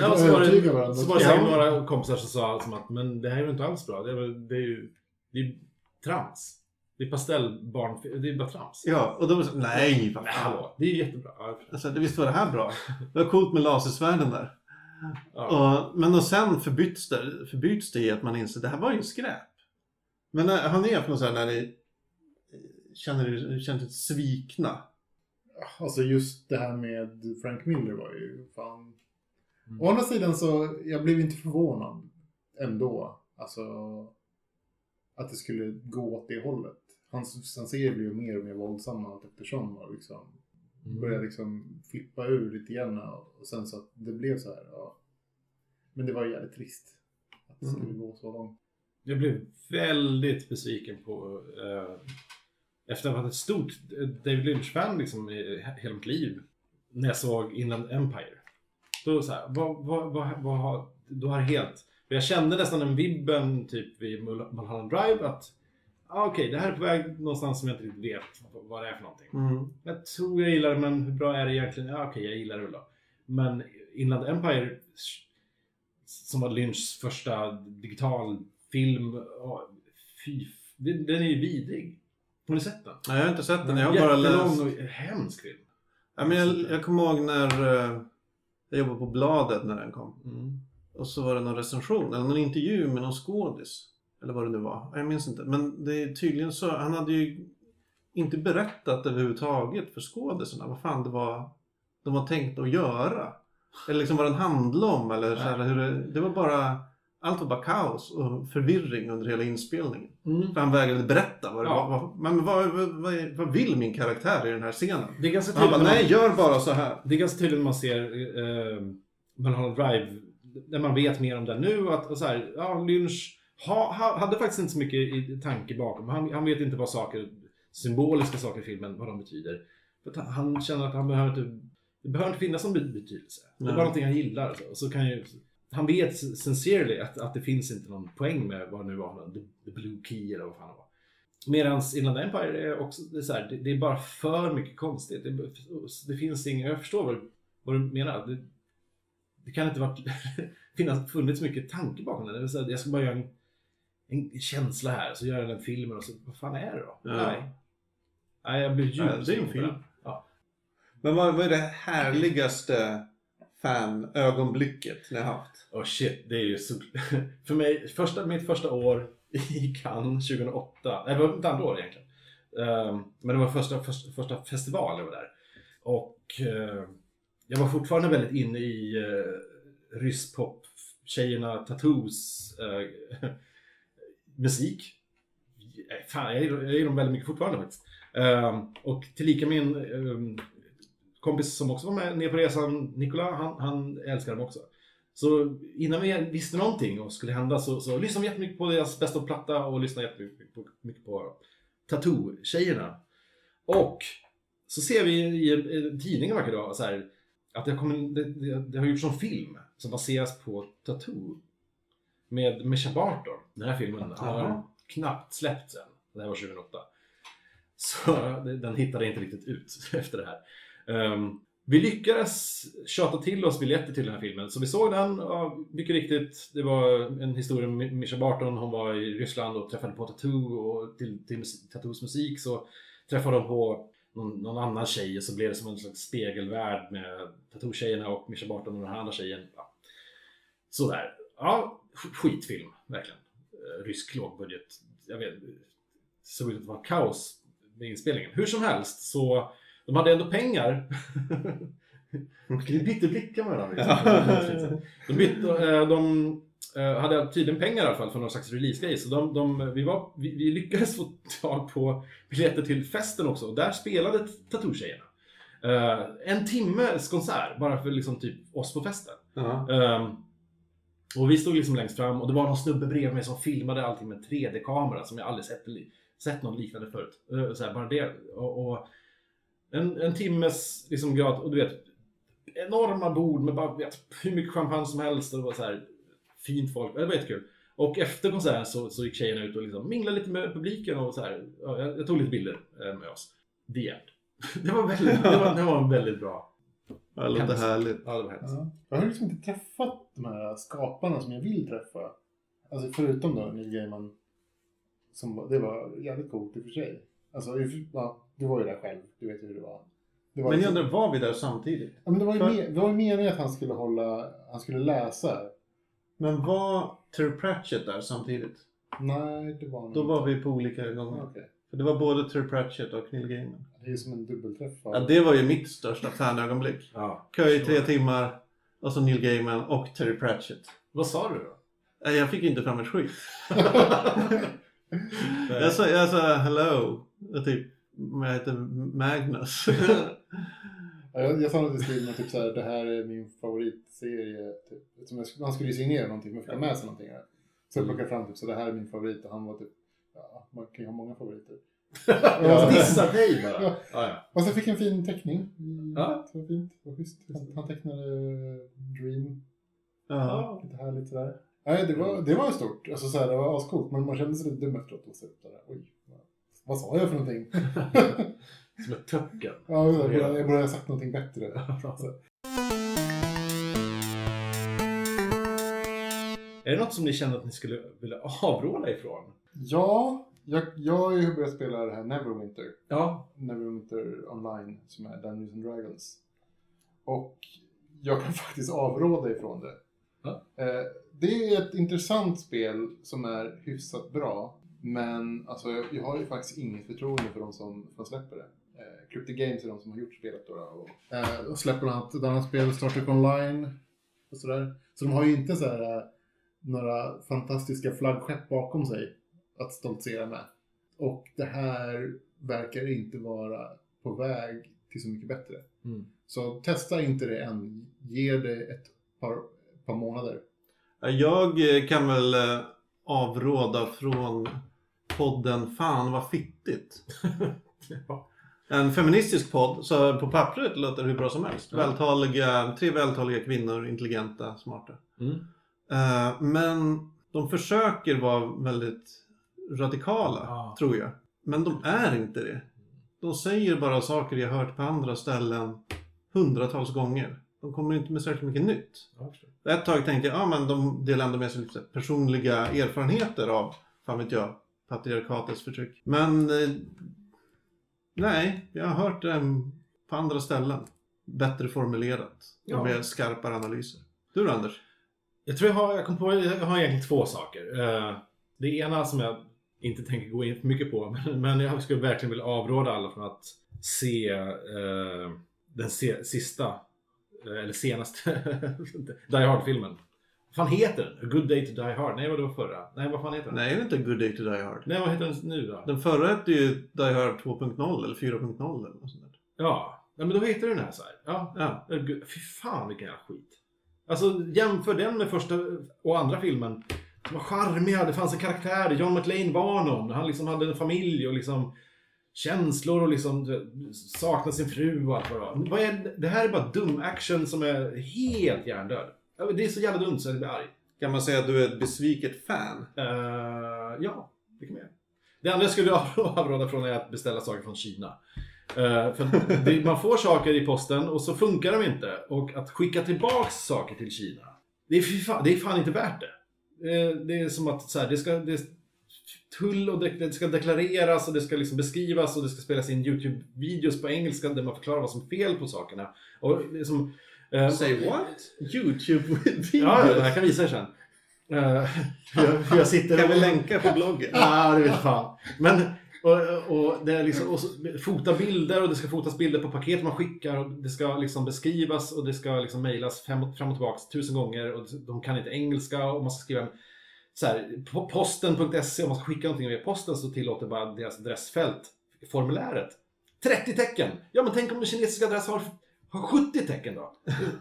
Ja, så var det, så var det säkert några kompisar som sa som att men det här är ju inte alls bra. Det är, det är ju det är trams. Det är pastellbarn, det är bara trams. Ja, och då var det så, nej, vad fan. det är ju jättebra. Alltså, det- visst var det här bra? Det var coolt med lasersvärden där. Ja. Och, men och sen förbyts det, förbyts det i att man inser det här var ju skräp. Men när, har ni haft något så här när ni eh, känner er känt er svikna? Alltså just det här med Frank Miller var ju fan... Mm. Å andra sidan så, jag blev inte förvånad ändå. Alltså att det skulle gå åt det hållet. Hans hans serier blev ju mer och mer våldsamma allt eftersom och liksom Mm. började liksom flippa ur lite grann och sen så att det blev så här. Ja. Men det var jävligt trist att det skulle Mm. gå så långt. Jag blev väldigt besviken på eh, efter att ha varit ett stort eh, David Lynch-fan liksom i he- hela mitt liv när jag såg Inland Empire. Då så här, vad, vad, vad, vad har, då har helt... Jag kände nästan en vibben typ vid Mul- Mulholland Drive att ah, okej, det här är på väg någonstans som jag inte riktigt vet vad- det är för någonting. Mm. Jag tror jag gillar det, men hur bra är det egentligen? Ja, okej, jag gillar det väl då. Men Inland Empire, som var Lynchs första ja, fy, den den är ju vidrig. Har ni sett den? Nej, jag har inte sett den. Jag har bara läst. Jättelång och hemsk film. Ja, men jag, jag kommer ihåg när eh, jag jobbade på Bladet när den kom. Mm. Och så var det någon recension eller någon intervju med någon skådis. Eller vad det nu var. Jag minns inte. Men det är tydligen så. Han hade ju inte berättat överhuvudtaget för skådisarna vad fan det var de var tänkt att göra. Eller liksom vad den handlade om. Eller så här, hur det, det var bara allt var bara kaos och förvirring under hela inspelningen. Mm. För han vägrade berätta vad det Ja. var. Vad, men vad, vad, vad, vill min karaktär i den här scenen? Det är ganska Han bara, tydligt. nej gör bara så här. Det är ganska tydligt när man ser eh, Mulholland Drive, när man vet mer om det nu, att och så här, ja, Lynch ha, ha, hade faktiskt inte så mycket i tanke bakom. Han, han vet inte vad saker, symboliska saker i filmen, vad de betyder. För att han, han känner att han behöver inte, det behöver inte finnas någon be- betydelse. Det är bara någonting han gillar. Så, och så kan ju, han vet sincerely att, att det finns inte någon poäng med vad nu var, the, the Blue Key eller vad fan det var. Medan Inland Empire är också, det är, så här, det, det är bara för mycket konstigt. Det, det finns inget, jag förstår vad, vad du menar. Det, det kan inte varit, finnas, funnits mycket tanke bakom det. det vill säga, jag ska bara göra en, en känsla här, så gör jag den filmen och så, vad fan är det då? Ja. Nej. Nej, jag blir Ja, det är en djupt på film. Ja. Men vad, vad är det härligaste fanögonblicket ni har haft? Oh shit, det är ju så... För mig, första, mitt första år i Cannes 2008, nej det var mitt andra år egentligen. Ehm, men det var första, första, första festivalen jag var där. Och eh, jag var fortfarande väldigt inne i eh, uh, rysspop, tjejerna, tattoos, eh, musik. Fan, jag gillar, dem väldigt mycket fortfarande faktiskt. Ehm, och tillika min ehm, kompis som också var med ner på resan, Nikola, han, han älskar dem också. Så innan vi visste någonting och skulle hända så, så lyssnade vi jättemycket på deras bästa platta och lyssnade jättemycket på, mycket på Tattoo-tjejerna. Och så ser vi i en, en tidning verkar det vara så här, att det, kommer, det, det, det har gjorts en film som baseras på Tattoo. Med Mischa Barton. Den här filmen har knappt släppts än. Det här var 2008. Så den hittade inte riktigt ut efter det här. Ehm, vi lyckades tjata till oss biljetter till den här filmen, så vi såg den. Och mycket riktigt, det var en historia om Mischa Barton. Hon var i Ryssland och träffade på Tattoo och till, till Tattoos musik så träffade hon på någon, någon annan tjej och så blev det som en slags spegelvärld med Tattoo-tjejerna och Mischa Barton och den här andra tjejen. Ja. Sådär. Ja, skitfilm, verkligen. Eh, rysk lågbudget. Jag vet, det såg ut att vara kaos med inspelningen. Hur som helst så de hade ändå pengar. Vi bytte blickar med varandra. Liksom. De, bytte, eh, de hade tydligen pengar i alla fall för någon slags releasegrej. Så de, de, vi, var, vi, vi lyckades få tag på biljetter till festen också. Och där spelade Tattoo-tjejerna. Eh, en timmes konsert, bara för liksom typ oss på festen. Ja. Ehm, och vi stod liksom längst fram och det var någon snubbe bredvid mig som filmade allting med 3D-kamera som jag aldrig sett, sett något liknande förut. Eh, Så här, bara det. Och, och en, en timmes liksom grad, och du vet, enorma bord med bara, vet, hur mycket champagne som helst och det var så här fint folk. Det var jättekul. Och efter konserten så, så gick tjejerna ut och liksom minglade lite med publiken och så här. Ja, jag, jag tog lite bilder eh, med oss. The end. Det var, väldigt, det var, det var en väldigt bra. Det låter härligt. Ja, det var hemskt. Ja. Jag har liksom inte träffat de här skaparna som jag vill träffa. Alltså förutom då Neil Gaiman. Som, det var jävligt coolt i och för sig. Alltså, ja, du var ju där själv. Du vet ju hur det var. Det var Men jag liksom- undrar, var vi där samtidigt? Ja, men det var ju, För- me- det var ju meningen att han skulle hålla, han skulle läsa. Men var Terry Pratchett där samtidigt? Nej, det var han Då inte. var vi på olika gånger. Okej. För det var både Terry Pratchett och Neil Gaiman. Det är som en dubbelträff. Ja, det var ju mitt största fanögonblick. Ja. Kö i tre timmar, och så Neil Gaiman och Terry Pratchett. Vad sa du då? Jag fick inte fram ett skit. Jag sa, jag sa hello, och typ, jag heter Magnus. Ja, jag, jag sa något i stil med typ så här, det här är min favoritserie. Typ. Som jag, han skulle ju signera någonting, men fick ha med sig någonting. Här. Så jag plockade fram typ, så det här är min favorit och han var typ, ja, man kan ju ha många favoriter. Jag dissar dig bara. Ja. Ja. Och sen fick jag en fin teckning. Ja. Det var fint, det var schysst. Han tecknade Dream, Ja. lite härligt sådär. Nej, det var, det var stort. Alltså så här, det var ascoolt, men man kände sig lite dum efteråt. Och så, där, oj, Vad sa jag för någonting? Som ett töcken. ja, jag borde, jag borde ha sagt någonting bättre. Är det något som ni känner att ni skulle vilja avråda ifrån? Ja, jag, jag har ju börjat spela det här Neverwinter. Ja. Neverwinter Online som är Dungeons and Dragons. Och jag kan faktiskt avråda ifrån det. Ja. Eh, det är ett intressant spel som är hyfsat bra. Men alltså, jag, har ju faktiskt inget förtroende för de som, som släpper det. Eh, Cryptic Games är de som har gjort spelet. Då, då, och, eh, och släpper bland annat ett annat spel, Star Trek Online. Och sådär. Så de har ju inte så här, eh, några fantastiska flaggskepp bakom sig att stoltsera med. Och det här verkar inte vara på väg till så mycket bättre. Mm. Så testa inte det än. Ge det ett par, par månader. Ja, Jag eh, kan väl eh, avråda från podden Fan vad fittigt. ja. En feministisk podd, så på pappret låter det hur bra som helst. Vältaliga, tre vältaliga kvinnor, intelligenta, smarta. Mm. Eh, men de försöker vara väldigt radikala, Ja. tror jag. Men de är inte det. De säger bara saker jag hört på andra ställen hundratals gånger. De kommer inte med särskilt mycket nytt. Ja. Ett tag tänkte jag, ja men de delar ändå med sig lite personliga erfarenheter av, fan vet jag, patriarkatets förtryck. Men eh, nej, jag har hört det på andra ställen. Bättre formulerat Ja. och med skarpare analyser. Du då Anders? Jag tror jag har, jag kom på, jag har egentligen två saker. Eh, Det ena som jag inte tänker gå in för mycket på, men- men jag skulle verkligen vilja avråda alla från att se eh, den se, sista, eller senaste, Die Hard-filmen. Vad fan heter den? A Good Day to Die Hard? Nej, vad det var förra. Nej, vad fan heter den? Nej, det är inte Good Day to Die Hard. Nej, vad heter den nu då? Den förra hette ju Die Hard 2.0 eller 4.0 eller något sånt där. Ja, Nej, men då heter den här så här. Ja, Ja. A Fy fan vilken jävla skit. Alltså jämför den med första och andra filmen. De var charmiga, det fanns en karaktär, John McLean var någon. Han liksom hade en familj och liksom känslor och liksom saknade sin fru och allt vad det var. Vad är, det här är bara dum action som är helt hjärndöd. Det är så jävla dumt så jag blir arg. Kan man säga att du är ett besviket fan? Eh, ja, det kan man göra. Det andra jag skulle avråda från är att beställa saker från Kina. Eh, för det, man får saker i posten och så funkar de inte. Och att skicka tillbaks saker till Kina, det är, fan, det är fan inte värt det. Eh, det är som att så här, det ska... Det, tull och det, det ska deklareras och det ska liksom beskrivas och det ska spelas in YouTube-videos på engelska där man förklarar vad som är fel på sakerna. Och liksom, eh, Say what? YouTube-videos? Ja, ja, jag kan visa er sen. Uh, jag, jag sitter Kan och... vi länka på bloggen? Ja, det vet fan. Men, och, och det är liksom, och så, fota bilder och det ska fotas bilder på paket man skickar och det ska liksom beskrivas och det ska liksom mejlas fram och, fram och tillbaka tusen gånger och de kan inte engelska och man ska skriva en så här, på posten.se om man ska skicka någonting via posten så tillåter bara deras adressfält formuläret 30 tecken. Ja, men tänk om den kinesiska adress har, har 70 tecken då?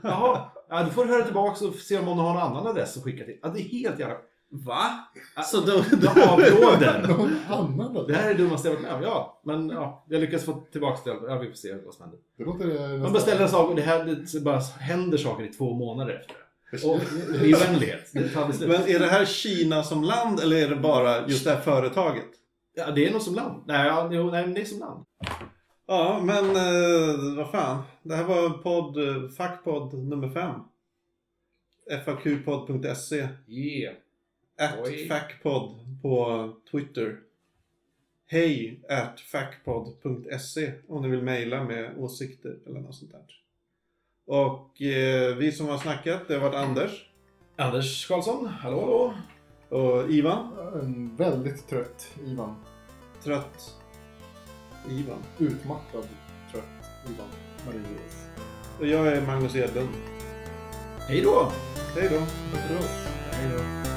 Jaha, ja, då får du höra tillbaka och se om de har någon annan adress att skicka till. Ja, det är helt jävla... Va? Så då... Jag avråder. Någon annan? Det här är det dummaste jag varit med om. Ja, men ja, jag lyckas få tillbaka det. Ja, vi får se vad som händer. Det låter. Man beställer en sak och det, här, det bara händer saker i två månader efter. Och i slut. Men är det här Kina som land eller är det bara just det här företaget? Ja, det är nog som land. Nej, ja, jo, nej, men det är som land. Ja, men eh, vad fan. Det här var podd, eh, fackpodd nummer fem. FAQpodd.se Yeah. At Oj. fackpodd på Twitter. Hej at fackpodd.se om ni vill mejla med åsikter eller något sånt där. Och eh, vi som har snackat, det har varit Anders Anders Karlsson, hallå hallå. och Ivan. En väldigt trött Ivan. Trött Ivan. Utmattad trött Ivan Marius. Och jag är Magnus Edlund. Hej då. Hej då. Hej då. Hej då.